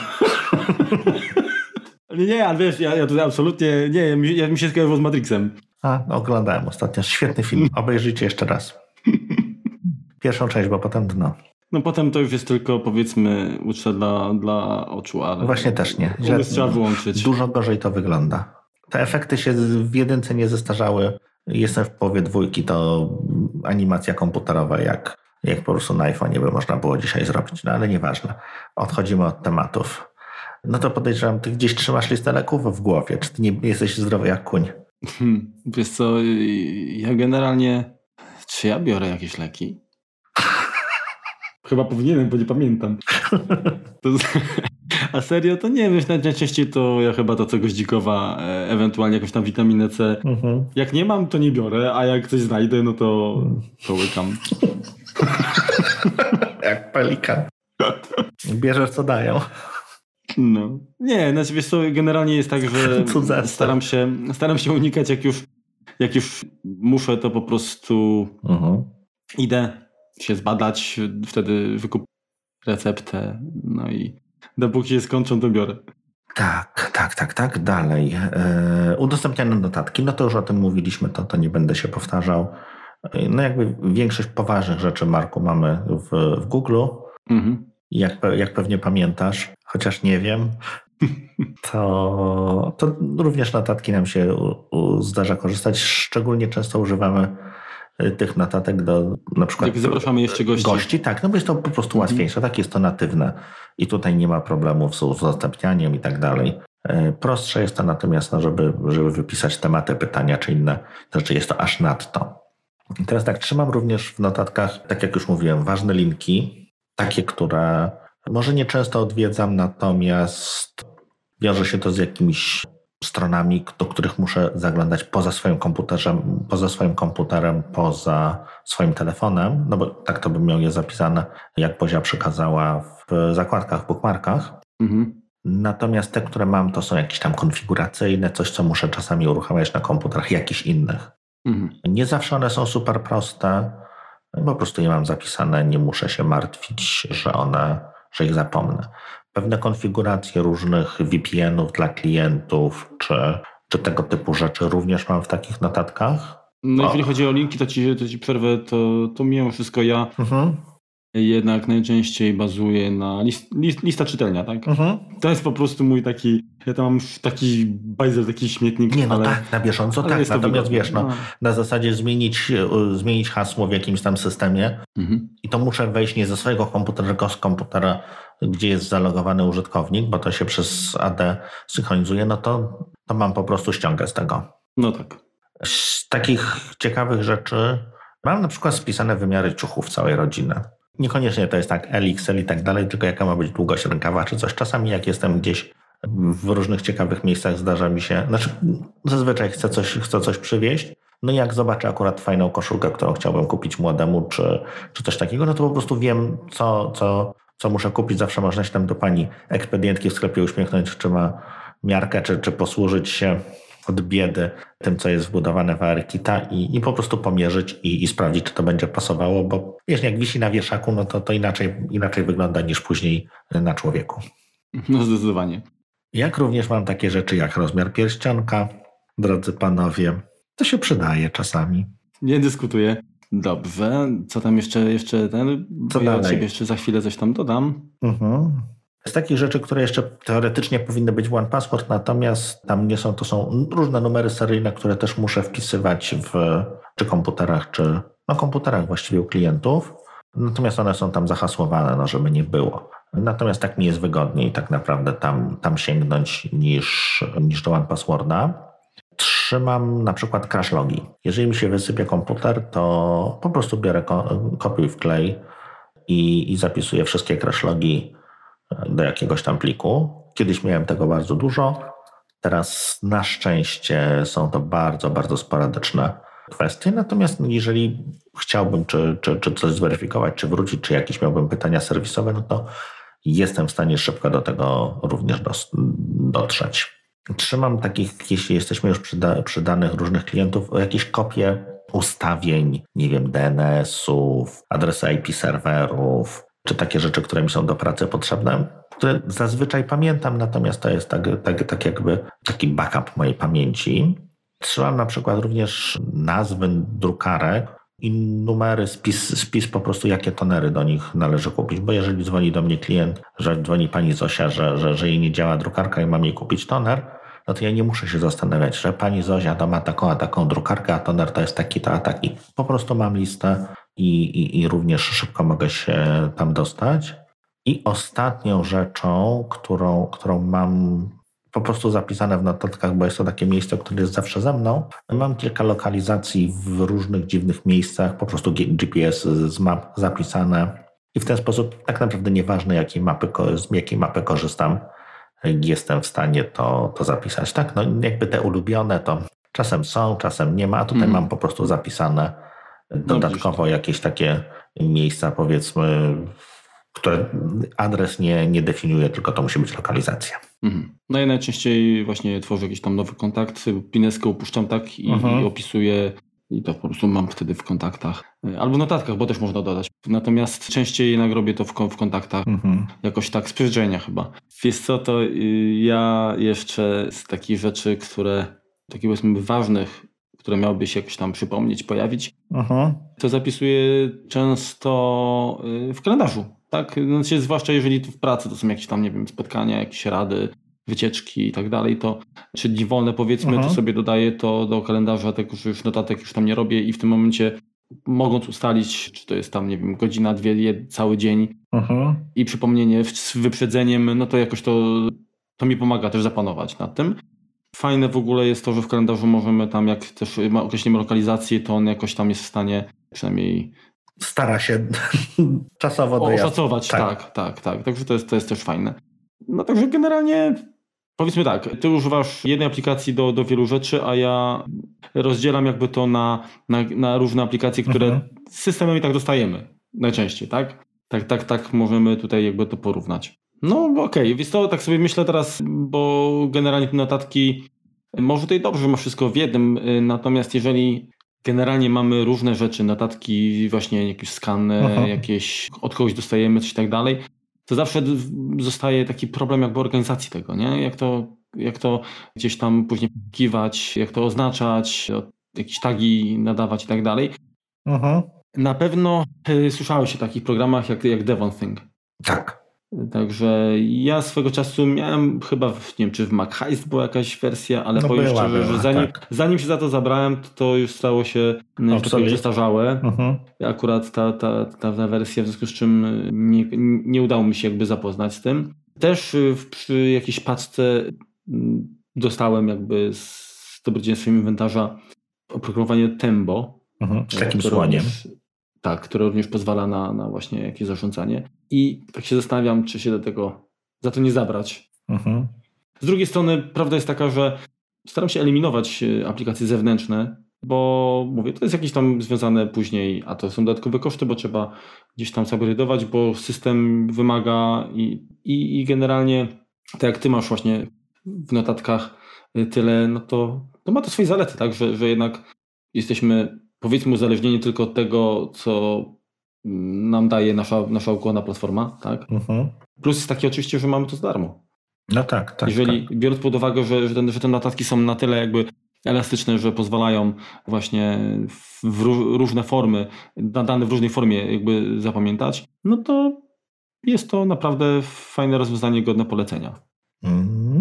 nie, ale wiesz, ja, ja tutaj absolutnie, nie, ja mi się skojarzyło z Matrixem. A, no, oglądałem ostatnio. Świetny film. Obejrzyjcie jeszcze raz. Pierwszą część, bo potem dno. No potem to już jest tylko powiedzmy uczta dla, dla oczu, ale... Właśnie też nie. Źle, trzeba wyłączyć. Dużo gorzej to wygląda. Te efekty się w jedynce nie zestarzały. Jestem w połowie dwójki, to animacja komputerowa jak, jak po prostu na iPhone by można było dzisiaj zrobić. No ale nieważne. Odchodzimy od tematów. No to podejrzewam, ty gdzieś trzymasz listę leków w głowie. Czy ty nie jesteś zdrowy jak kuń? Hmm, wiesz co, ja generalnie... Czy ja biorę jakieś leki? Chyba powinienem, bo nie pamiętam. To, a serio, to nie wiem, najczęściej to ja chyba to co goździkowa, e, ewentualnie jakąś tam witaminę C. Mhm. Jak nie mam, to nie biorę, a jak coś znajdę, no to, to łykam. jak pelikan. Bierzesz co dają. No. Nie, znaczy wiesz co, generalnie jest tak, że staram się, staram się unikać, jak już, jak już muszę, to po prostu mhm. idę się zbadać, wtedy wykup receptę, no i dopóki się skończą, to biorę. Tak, tak, tak, tak. Dalej. Yy, udostępniane notatki, no to już o tym mówiliśmy, to, to nie będę się powtarzał. E, no jakby większość poważnych rzeczy, Marku, mamy w, w Google. Mhm. Jak, jak pewnie pamiętasz, chociaż nie wiem, to, to również notatki nam się u, u zdarza korzystać. Szczególnie często używamy tych notatek do na przykład. Jak zapraszamy jeszcze gości. Gości, tak, no bo jest to po prostu mhm. łatwiejsze, tak jest to natywne i tutaj nie ma problemów z udostępnianiem i tak dalej. Y, prostsze jest to natomiast, no, żeby, żeby wypisać tematy, pytania czy inne rzeczy, jest to aż nadto. I teraz tak, trzymam również w notatkach, tak jak już mówiłem, ważne linki, takie, które może nie często odwiedzam, natomiast wiąże się to z jakimiś stronami, do których muszę zaglądać poza swoim komputerem, poza swoim komputerem, poza swoim telefonem, no bo tak to bym miał je zapisane, jak Bozia przekazała w zakładkach, bookmarkach. Mhm. Natomiast te, które mam, to są jakieś tam konfiguracyjne, coś, co muszę czasami uruchamiać na komputerach jakichś innych. Mhm. Nie zawsze one są super proste. Po prostu je mam zapisane, nie muszę się martwić, że one, że ich zapomnę. Pewne konfiguracje różnych VPN-ów dla klientów, czy, czy tego typu rzeczy również mam w takich notatkach. No, jeżeli chodzi o linki, to ci, to ci przerwę, to, to mimo wszystko ja mhm jednak najczęściej bazuje na list, list, lista czytelnia, tak? Mhm. To jest po prostu mój taki, ja tam mam taki bajzer, taki śmietnik. Nie, no ale, tak, na bieżąco tak, natomiast wiesz, no, no, na zasadzie zmienić, e, zmienić hasło w jakimś tam systemie mhm. i to muszę wejść nie ze swojego komputera, tylko z komputera, gdzie jest zalogowany użytkownik, bo to się przez AD synchronizuje, no to, to mam po prostu ściągę z tego. No tak. Z takich ciekawych rzeczy mam na przykład spisane wymiary ciuchów całej rodziny. Niekoniecznie to jest tak LXL i tak dalej, tylko jaka ma być długość rękawa czy coś. Czasami jak jestem gdzieś w różnych ciekawych miejscach zdarza mi się, znaczy zazwyczaj chcę coś, chcę coś przywieźć, no i jak zobaczę akurat fajną koszulkę, którą chciałbym kupić młodemu, czy, czy coś takiego, no to po prostu wiem, co, co, co muszę kupić. Zawsze można się tam do pani ekspedientki w sklepie uśmiechnąć, czy ma miarkę, czy, czy posłużyć się od biedy tym, co jest wbudowane w ARKita i, i po prostu pomierzyć i, i, sprawdzić, czy to będzie pasowało, bo wiesz, jak wisi na wieszaku, no to, to inaczej, inaczej wygląda niż później na człowieku. No zdecydowanie. Jak również mam takie rzeczy jak rozmiar pierścionka, drodzy panowie. To się przydaje czasami. Nie dyskutuję. Dobrze, co tam jeszcze, jeszcze ten? Co ja dalej? ciebie jeszcze za chwilę coś tam dodam. Mhm. Z takich rzeczy, które jeszcze teoretycznie powinny być w One Password, natomiast tam nie są, to są różne numery seryjne, które też muszę wpisywać w czy komputerach, czy no komputerach właściwie u klientów. Natomiast one są tam zahasłowane, no żeby nie było. Natomiast tak mi jest wygodniej tak naprawdę tam, tam sięgnąć niż, niż do One Passworda. Trzymam na przykład crash logi. Jeżeli mi się wysypie komputer, to po prostu biorę kopiuj w klej i, i zapisuję wszystkie crash logi do jakiegoś tam pliku. Kiedyś miałem tego bardzo dużo. Teraz na szczęście są to bardzo, bardzo sporadyczne kwestie. Natomiast jeżeli chciałbym czy, czy, czy coś zweryfikować, czy wrócić, czy jakieś miałbym pytania serwisowe, no to jestem w stanie szybko do tego również dotrzeć. Trzymam takich, jeśli jesteśmy już przy, da, przy danych różnych klientów, jakieś kopie ustawień, nie wiem, DNS-ów, adresy IP serwerów, czy takie rzeczy, które mi są do pracy potrzebne, które zazwyczaj pamiętam, natomiast to jest tak, tak, tak jakby taki backup mojej pamięci. Trzymam na przykład również nazwy drukarek i numery, spis, spis po prostu, jakie tonery do nich należy kupić, bo jeżeli dzwoni do mnie klient, że dzwoni pani Zosia, że, że, że jej nie działa drukarka i mam jej kupić toner, no to ja nie muszę się zastanawiać, że pani Zozia to ma taką a taką drukarkę, a toner to jest taki, to a taki. Po prostu mam listę i, i, i również szybko mogę się tam dostać. I ostatnią rzeczą, którą, którą mam po prostu zapisane w notatkach, bo jest to takie miejsce, które jest zawsze ze mną. Mam kilka lokalizacji w różnych dziwnych miejscach, po prostu GPS z map zapisane. I w ten sposób tak naprawdę nieważne, jakiej mapy, z jakiej mapy korzystam, jestem w stanie to, to zapisać. Tak, no jakby te ulubione to czasem są, czasem nie ma, a tutaj mm. mam po prostu zapisane dodatkowo jakieś takie miejsca, powiedzmy, które adres nie, nie definiuje, tylko to musi być lokalizacja. Mhm. No ja najczęściej właśnie tworzę jakiś tam nowy kontakt, pineskę upuszczam tak i, mhm. i opisuję i to po prostu mam wtedy w kontaktach. Albo w notatkach, bo też można dodać. Natomiast częściej jednak robię to w, w kontaktach, mhm. jakoś tak z przyzwyczajenia chyba. Wiesz co, to y, ja jeszcze z takich rzeczy, które, takich powiedzmy ważnych, które miałyby się jakoś tam przypomnieć, pojawić, mhm. to zapisuję często y, w kalendarzu. Tak, znaczy, zwłaszcza jeżeli tu w pracy to są jakieś tam, nie wiem, spotkania, jakieś rady, wycieczki i tak dalej, to czy dni wolne powiedzmy, to mhm. sobie dodaję to do kalendarza, tak już, już notatek już tam nie robię i w tym momencie mogąc ustalić, czy to jest tam, nie wiem, godzina, dwie, cały dzień mhm. i przypomnienie z wyprzedzeniem, no to jakoś to, to mi pomaga też zapanować nad tym. Fajne w ogóle jest to, że w kalendarzu możemy tam, jak też określimy lokalizację, to on jakoś tam jest w stanie przynajmniej stara się czasowo dojazd. Oszacować, tak. tak, tak, tak. Także to jest, to jest też fajne. No także generalnie powiedzmy tak, ty używasz jednej aplikacji do, do wielu rzeczy, a ja rozdzielam jakby to na, na, na różne aplikacje, które mhm. z systemem i tak dostajemy najczęściej, tak? Tak, tak, tak możemy tutaj jakby to porównać. No okej, okay. więc to tak sobie myślę teraz, bo generalnie te notatki może tutaj dobrze, że ma wszystko w jednym, y, natomiast jeżeli generalnie mamy różne rzeczy, notatki, właśnie jakieś skany, Aha. jakieś od kogoś dostajemy coś i tak dalej, to zawsze zostaje taki problem jakby organizacji tego, nie? Jak to, jak to gdzieś tam później kiwać, jak to oznaczać, jakieś tagi nadawać i tak dalej. Aha. Na pewno y, słyszałeś o takich programach jak, jak Devon Tak. Także ja swego czasu miałem chyba, w, nie wiem czy w Mac Heist była jakaś wersja, ale no powiem była, szczerze, była, że zanim, tak. zanim się za to zabrałem, to, to już stało się no, przestarzałe. Uh-huh. Akurat ta, ta, ta, ta wersja, w związku z czym nie, nie udało mi się jakby zapoznać z tym. Też y, w, przy jakiejś paczce dostałem jakby z dobrodziejstwem inwentarza oprogramowanie Tembo. Uh-huh. Z takim słoniem. Tak, które również pozwala na, na właśnie jakieś zarządzanie. I tak się zastanawiam, czy się do tego za to nie zabrać. Mhm. Z drugiej strony, prawda jest taka, że staram się eliminować e, aplikacje zewnętrzne, bo mówię, to jest jakieś tam związane później, a to są dodatkowe koszty, bo trzeba gdzieś tam zupgrade'ować, bo system wymaga i, i, i generalnie, tak jak ty masz właśnie w notatkach e, tyle, no to, to ma to swoje zalety, tak, że, że jednak jesteśmy powiedzmy uzależnieni tylko od tego, co nam daje nasza, nasza ukłona platforma, tak? Mhm. Plus jest taki oczywiście, że mamy to za darmo. No tak, tak. Jeżeli tak. biorąc pod uwagę, że, że, ten, że te notatki są na tyle jakby elastyczne, że pozwalają właśnie w różne formy, dane w różnej formie jakby zapamiętać, no to jest to naprawdę fajne rozwiązanie godne polecenia.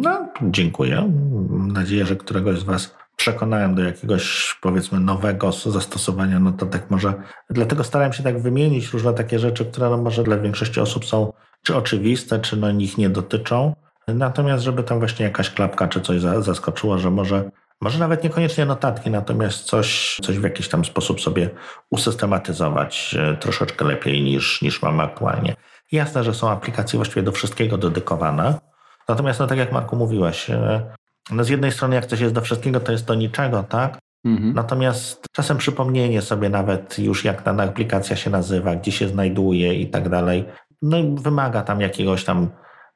No, dziękuję. Mam nadzieję, że któregoś z Was przekonałem do jakiegoś powiedzmy nowego zastosowania notatek może. Dlatego starałem się tak wymienić różne takie rzeczy, które no może dla większości osób są czy oczywiste, czy no nich nie dotyczą. Natomiast żeby tam właśnie jakaś klapka czy coś zaskoczyło, że może, może nawet niekoniecznie notatki, natomiast coś, coś w jakiś tam sposób sobie usystematyzować e, troszeczkę lepiej niż, niż mamy aktualnie. Jasne, że są aplikacje właściwie do wszystkiego dedykowane. Natomiast, no tak jak Marku mówiłeś, e, no z jednej strony jak coś jest do wszystkiego, to jest do niczego, tak? Mhm. Natomiast czasem przypomnienie sobie nawet już jak ta aplikacja się nazywa, gdzie się znajduje i tak dalej, no wymaga tam jakiegoś tam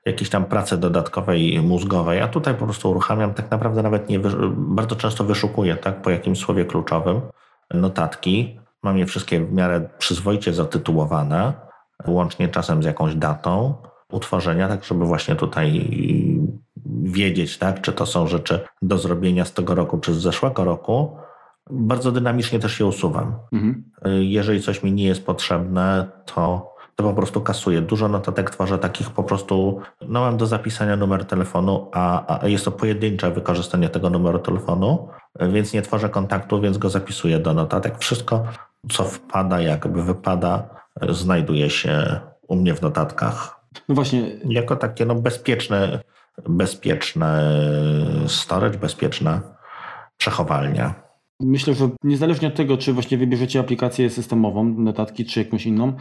jakiejś tam pracy dodatkowej mózgowej, a tutaj po prostu uruchamiam, tak naprawdę nawet nie, bardzo często wyszukuję tak, po jakimś słowie kluczowym notatki. Mam je wszystkie w miarę przyzwoicie zatytułowane, łącznie czasem z jakąś datą utworzenia, tak żeby właśnie tutaj wiedzieć, tak, czy to są rzeczy do zrobienia z tego roku, czy z zeszłego roku. Bardzo dynamicznie też je usuwam. Mhm. Jeżeli coś mi nie jest potrzebne, to to po prostu kasuję. Dużo notatek tworzę takich po prostu, no mam do zapisania numer telefonu, a, a jest to pojedyncze wykorzystanie tego numeru telefonu, więc nie tworzę kontaktu, więc go zapisuję do notatek. Wszystko, co wpada, jakby wypada, znajduje się u mnie w notatkach. No właśnie. Jako takie no, bezpieczne, bezpieczne storage, bezpieczna przechowalnia. Myślę, że niezależnie od tego, czy właśnie wybierzecie aplikację systemową, notatki, czy jakąś inną,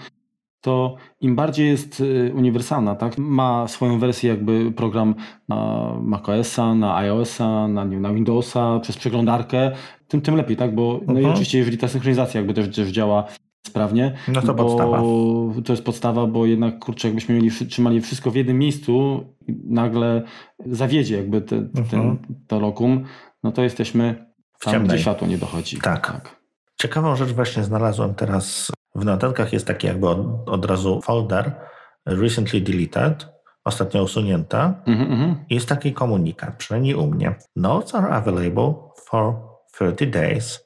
to im bardziej jest y, uniwersalna, tak? ma swoją wersję jakby program na macOSa, na iOSa, na, na Windowsa, przez przeglądarkę, tym, tym lepiej, tak? Bo no i mhm. oczywiście jeżeli ta synchronizacja jakby też, też działa sprawnie, no to bo podstawa. to jest podstawa, bo jednak kurczę, jakbyśmy mieli, trzymali wszystko w jednym miejscu nagle zawiedzie jakby te, ten, mhm. to lokum, no to jesteśmy tam, gdzie światło nie dochodzi. Tak. tak. Ciekawą rzecz właśnie znalazłem teraz w notatkach jest taki jakby od, od razu folder recently deleted, ostatnio usunięta. Mm -hmm. Jest taki komunikat, przynajmniej u mnie. Notes are available for 30 days.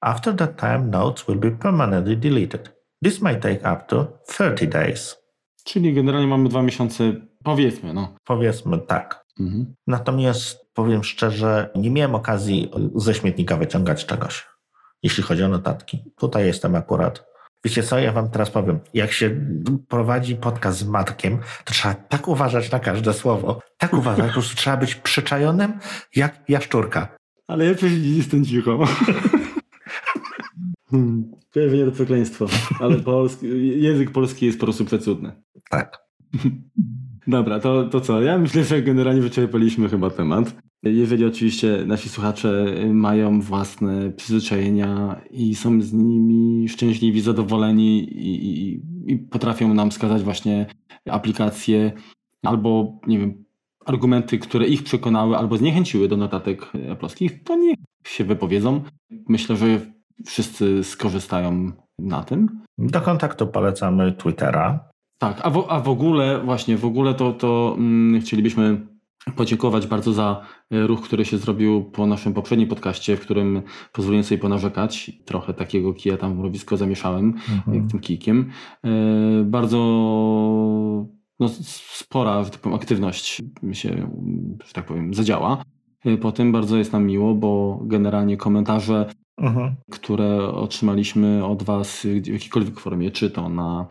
After that time, notes will be permanently deleted. This may take up to 30 days. Czyli generalnie mamy dwa miesiące, powiedzmy, no. Powiedzmy tak. -hmm. Natomiast powiem szczerze, nie miałem okazji ze śmietnika wyciągać czegoś, jeśli chodzi o notatki. Tutaj jestem akurat Wiecie co, ja wam teraz powiem. Jak się prowadzi podcast z Matkiem, to trzeba tak uważać na każde słowo. Tak uważać, po prostu trzeba być przyczajonym jak jaszczurka. Ale ja przecież nie jestem cicho. hmm. Pewnie to przekleństwo, ale polski, język polski jest po prostu przecudny. Tak. Dobra, to, to co? Ja myślę, że generalnie wyczerpaliśmy chyba temat. Jeżeli oczywiście nasi słuchacze mają własne przyzwyczajenia i są z nimi szczęśliwi, zadowoleni i, i, i potrafią nam wskazać właśnie aplikacje albo, nie wiem, argumenty, które ich przekonały albo zniechęciły do notatek aploskich, to niech się wypowiedzą. Myślę, że wszyscy skorzystają na tym. Do kontaktu polecamy Twittera. Tak, a w, a w ogóle, właśnie, w ogóle to, to hmm, chcielibyśmy podziękować bardzo za e, ruch, który się zrobił po naszym poprzednim podcaście, w którym pozwoliłem sobie ponarzekać. Trochę takiego kija tam w mrowisko zamieszałem mhm. tym kijkiem. E, bardzo no, spora tak powiem, aktywność się, że tak powiem, zadziała. E, po tym bardzo jest nam miło, bo generalnie komentarze, mhm. które otrzymaliśmy od Was w jakiejkolwiek formie, czy to na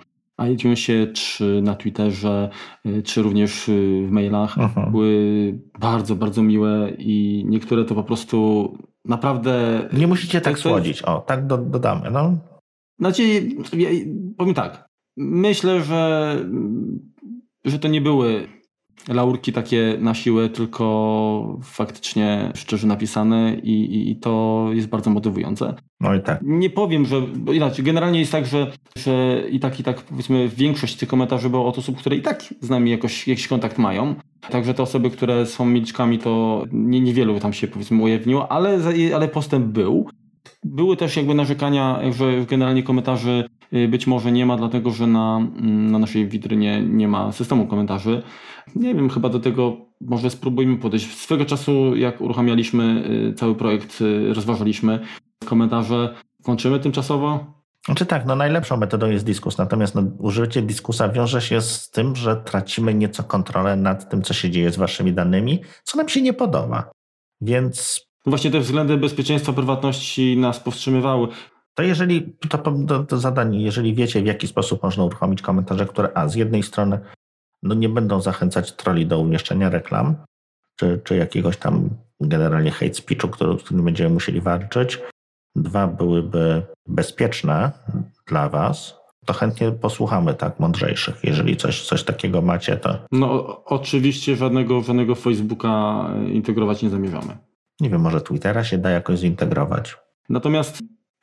iTunesie, czy na Twitterze, y, czy również y, w mailach Aha. były bardzo, bardzo miłe i niektóre to po prostu naprawdę... Nie musicie tak słodzić, o, tak do, dodamy, no. Znaczy, ja, powiem tak, myślę, że, że to nie były laurki takie na siłę, tylko faktycznie szczerze napisane i, i, i, to jest bardzo motywujące. No i tak. Nie powiem, że bo inaczej, generalnie jest tak, że, że i tak, i tak powiedzmy większość tych komentarzy było od osób, które i tak z nami jakoś, jakiś kontakt mają. Także te osoby, które są milczkami, to nie, niewielu tam się powiedzmy ujawniło, ale, ale postęp był. Były też jakby narzekania, że generalnie komentarzy być może nie ma, dlatego że na, mm, na naszej witrynie nie ma systemu komentarzy. Nie wiem, chyba do tego może spróbujmy podejść. Swego czasu, jak uruchamialiśmy y, cały projekt, y, rozważaliśmy komentarze. Włączymy tymczasowo? Znaczy tak, no najlepszą metodą jest dyskus, natomiast no, użycie dyskusa wiąże się z tym, że tracimy nieco kontrolę nad tym, co się dzieje z waszymi danymi, co nam się nie podoba. Więc... Właśnie te względy bezpieczeństwa, prywatności nas powstrzymywały. To jeżeli, to, zadanie, jeżeli wiecie w jaki sposób można uruchomić komentarze, które a z jednej strony no nie będą zachęcać troli do umieszczenia reklam, czy, czy jakiegoś tam generalnie hate speechu, który, z którym będziemy musieli walczyć. Dwa byłyby bezpieczne dla Was, to chętnie posłuchamy tak mądrzejszych. Jeżeli coś, coś takiego macie, to. No, oczywiście żadnego, żadnego Facebooka integrować nie zamierzamy. Nie wiem, może Twittera się da jakoś zintegrować. Natomiast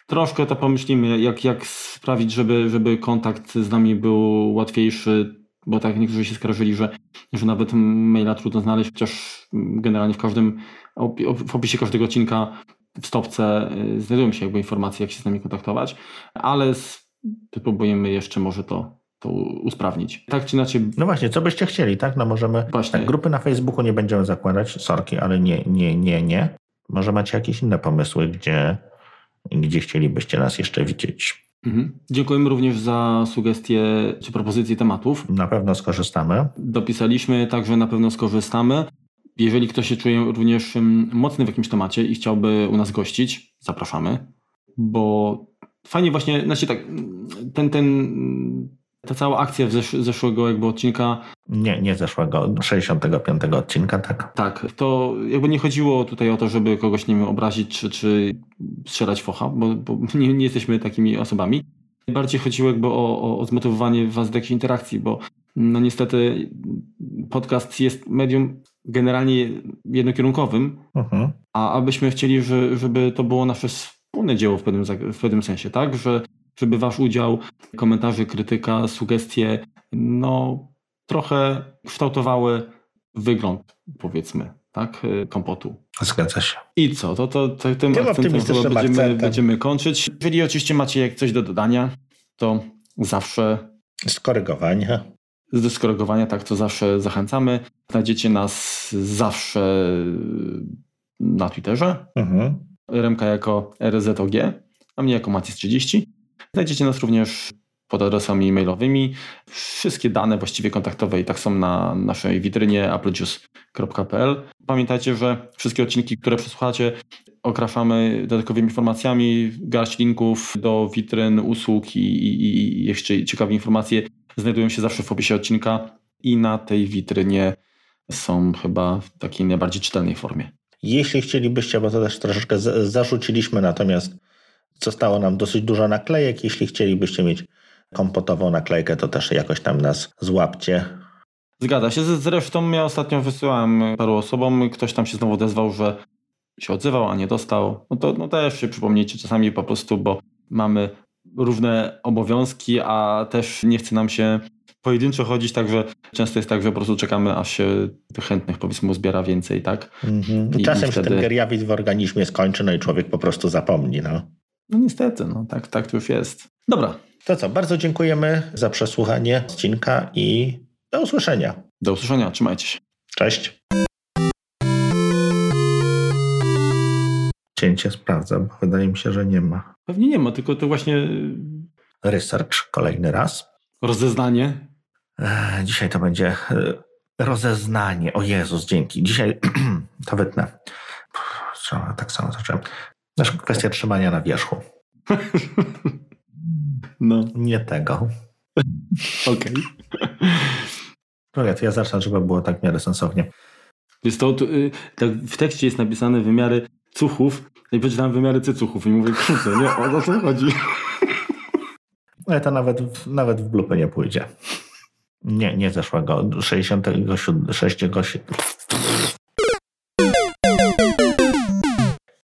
troszkę to pomyślimy, jak, jak sprawić, żeby, żeby kontakt z nami był łatwiejszy, bo tak niektórzy się skarżyli, że, że nawet maila trudno znaleźć, chociaż generalnie w każdym, w opisie każdego odcinka w stopce y, znajdują się jakby informacje, jak się z nami kontaktować, ale spróbujemy jeszcze może to, to usprawnić. Tak czy inaczej. No właśnie, co byście chcieli, tak? No możemy. Właśnie. Tak, grupy na Facebooku nie będziemy zakładać, sorki, ale nie, nie, nie, nie. Może macie jakieś inne pomysły, gdzie, gdzie chcielibyście nas jeszcze widzieć. Mhm. Dziękujemy również za sugestie czy propozycje tematów. Na pewno skorzystamy. Dopisaliśmy, także na pewno skorzystamy. Jeżeli ktoś się czuje również mocny w jakimś temacie i chciałby u nas gościć, zapraszamy, bo fajnie właśnie, znaczy tak, ten, ten, ta cała akcja zesz zeszłego jakby odcinka. Nie, nie zeszłego, 65 odcinka, tak? Tak, to jakby nie chodziło tutaj o to, żeby kogoś, nie wiem, obrazić czy, czy strzelać focha, bo, bo nie, nie jesteśmy takimi osobami. Bardziej chodziło jakby o, o, o zmotywowanie was do jakiejś interakcji, bo no niestety podcast jest medium generalnie jednokierunkowym, uh-huh. a abyśmy chcieli, że, żeby to było nasze wspólne dzieło w pewnym, w pewnym sensie, tak? Że, żeby wasz udział, komentarze, krytyka, sugestie, no trochę kształtowały wygląd, powiedzmy, tak, kompotu. Zgadza się. I co? To, to, to tym, tym akcentem chyba będziemy, będziemy kończyć. Jeżeli oczywiście macie coś do dodania, to zawsze... Skorygowania. Do skorygowania, tak, to zawsze zachęcamy. Znajdziecie nas zawsze na Twitterze. Mhm. Remka jako RZOG, a mnie jako Matis30. Znajdziecie nas również pod adresami e-mailowymi. Wszystkie dane właściwie kontaktowe i tak są na naszej witrynie applejuice.pl. Pamiętajcie, że wszystkie odcinki, które przesłuchacie, okraszamy dodatkowymi informacjami, garść linków do witryn, usług i, i, i jeszcze ciekawe informacje znajdują się zawsze w opisie odcinka i na tej witrynie są chyba w takiej najbardziej czytelnej formie. Jeśli chcielibyście, bo to też troszeczkę zarzuciliśmy, natomiast zostało nam dosyć dużo naklejek. Jeśli chcielibyście mieć kompotową naklejkę, to też jakoś tam nas złapcie. Zgadza się. Zresztą ja ostatnio wysyłałem paru osobom, ktoś tam się znowu odezwał, że się odzywał, a nie dostał. No to no też się przypomnijcie czasami po prostu, bo mamy równe obowiązki, a też nie chce nam się pojedynczo chodzić, także często jest tak, że po prostu czekamy, aż się tych chętnych powiedzmy uzbiera więcej, tak? Mm-hmm. I, Czasem i wtedy... się ten geriawit w organizmie skończy, no i człowiek po prostu zapomni, no. No niestety, no tak, tak to już jest. Dobra. To co, bardzo dziękujemy za przesłuchanie odcinka i do usłyszenia. Do usłyszenia, trzymajcie się. Cześć. Cięcie sprawdza, bo wydaje mi się, że nie ma. Pewnie nie ma, tylko to właśnie... Research kolejny raz. Rozeznanie. Dzisiaj to będzie e, rozeznanie. O Jezus, dzięki. Dzisiaj to wytnę. Tak samo zacząłem. Nasz kwestia trzymania na wierzchu. No. Nie tego. Okej. Okay. to ja zacznę, żeby było tak w miarę sensownie. Jest to, y, tak w tekście jest napisane wymiary cuchów i przeczytałem wymiary cycuchów i mówię, kurde, nie, o, co chodzi? Ale to nawet, nawet w blupę nie pójdzie. Nie, nie zeszłego. 66,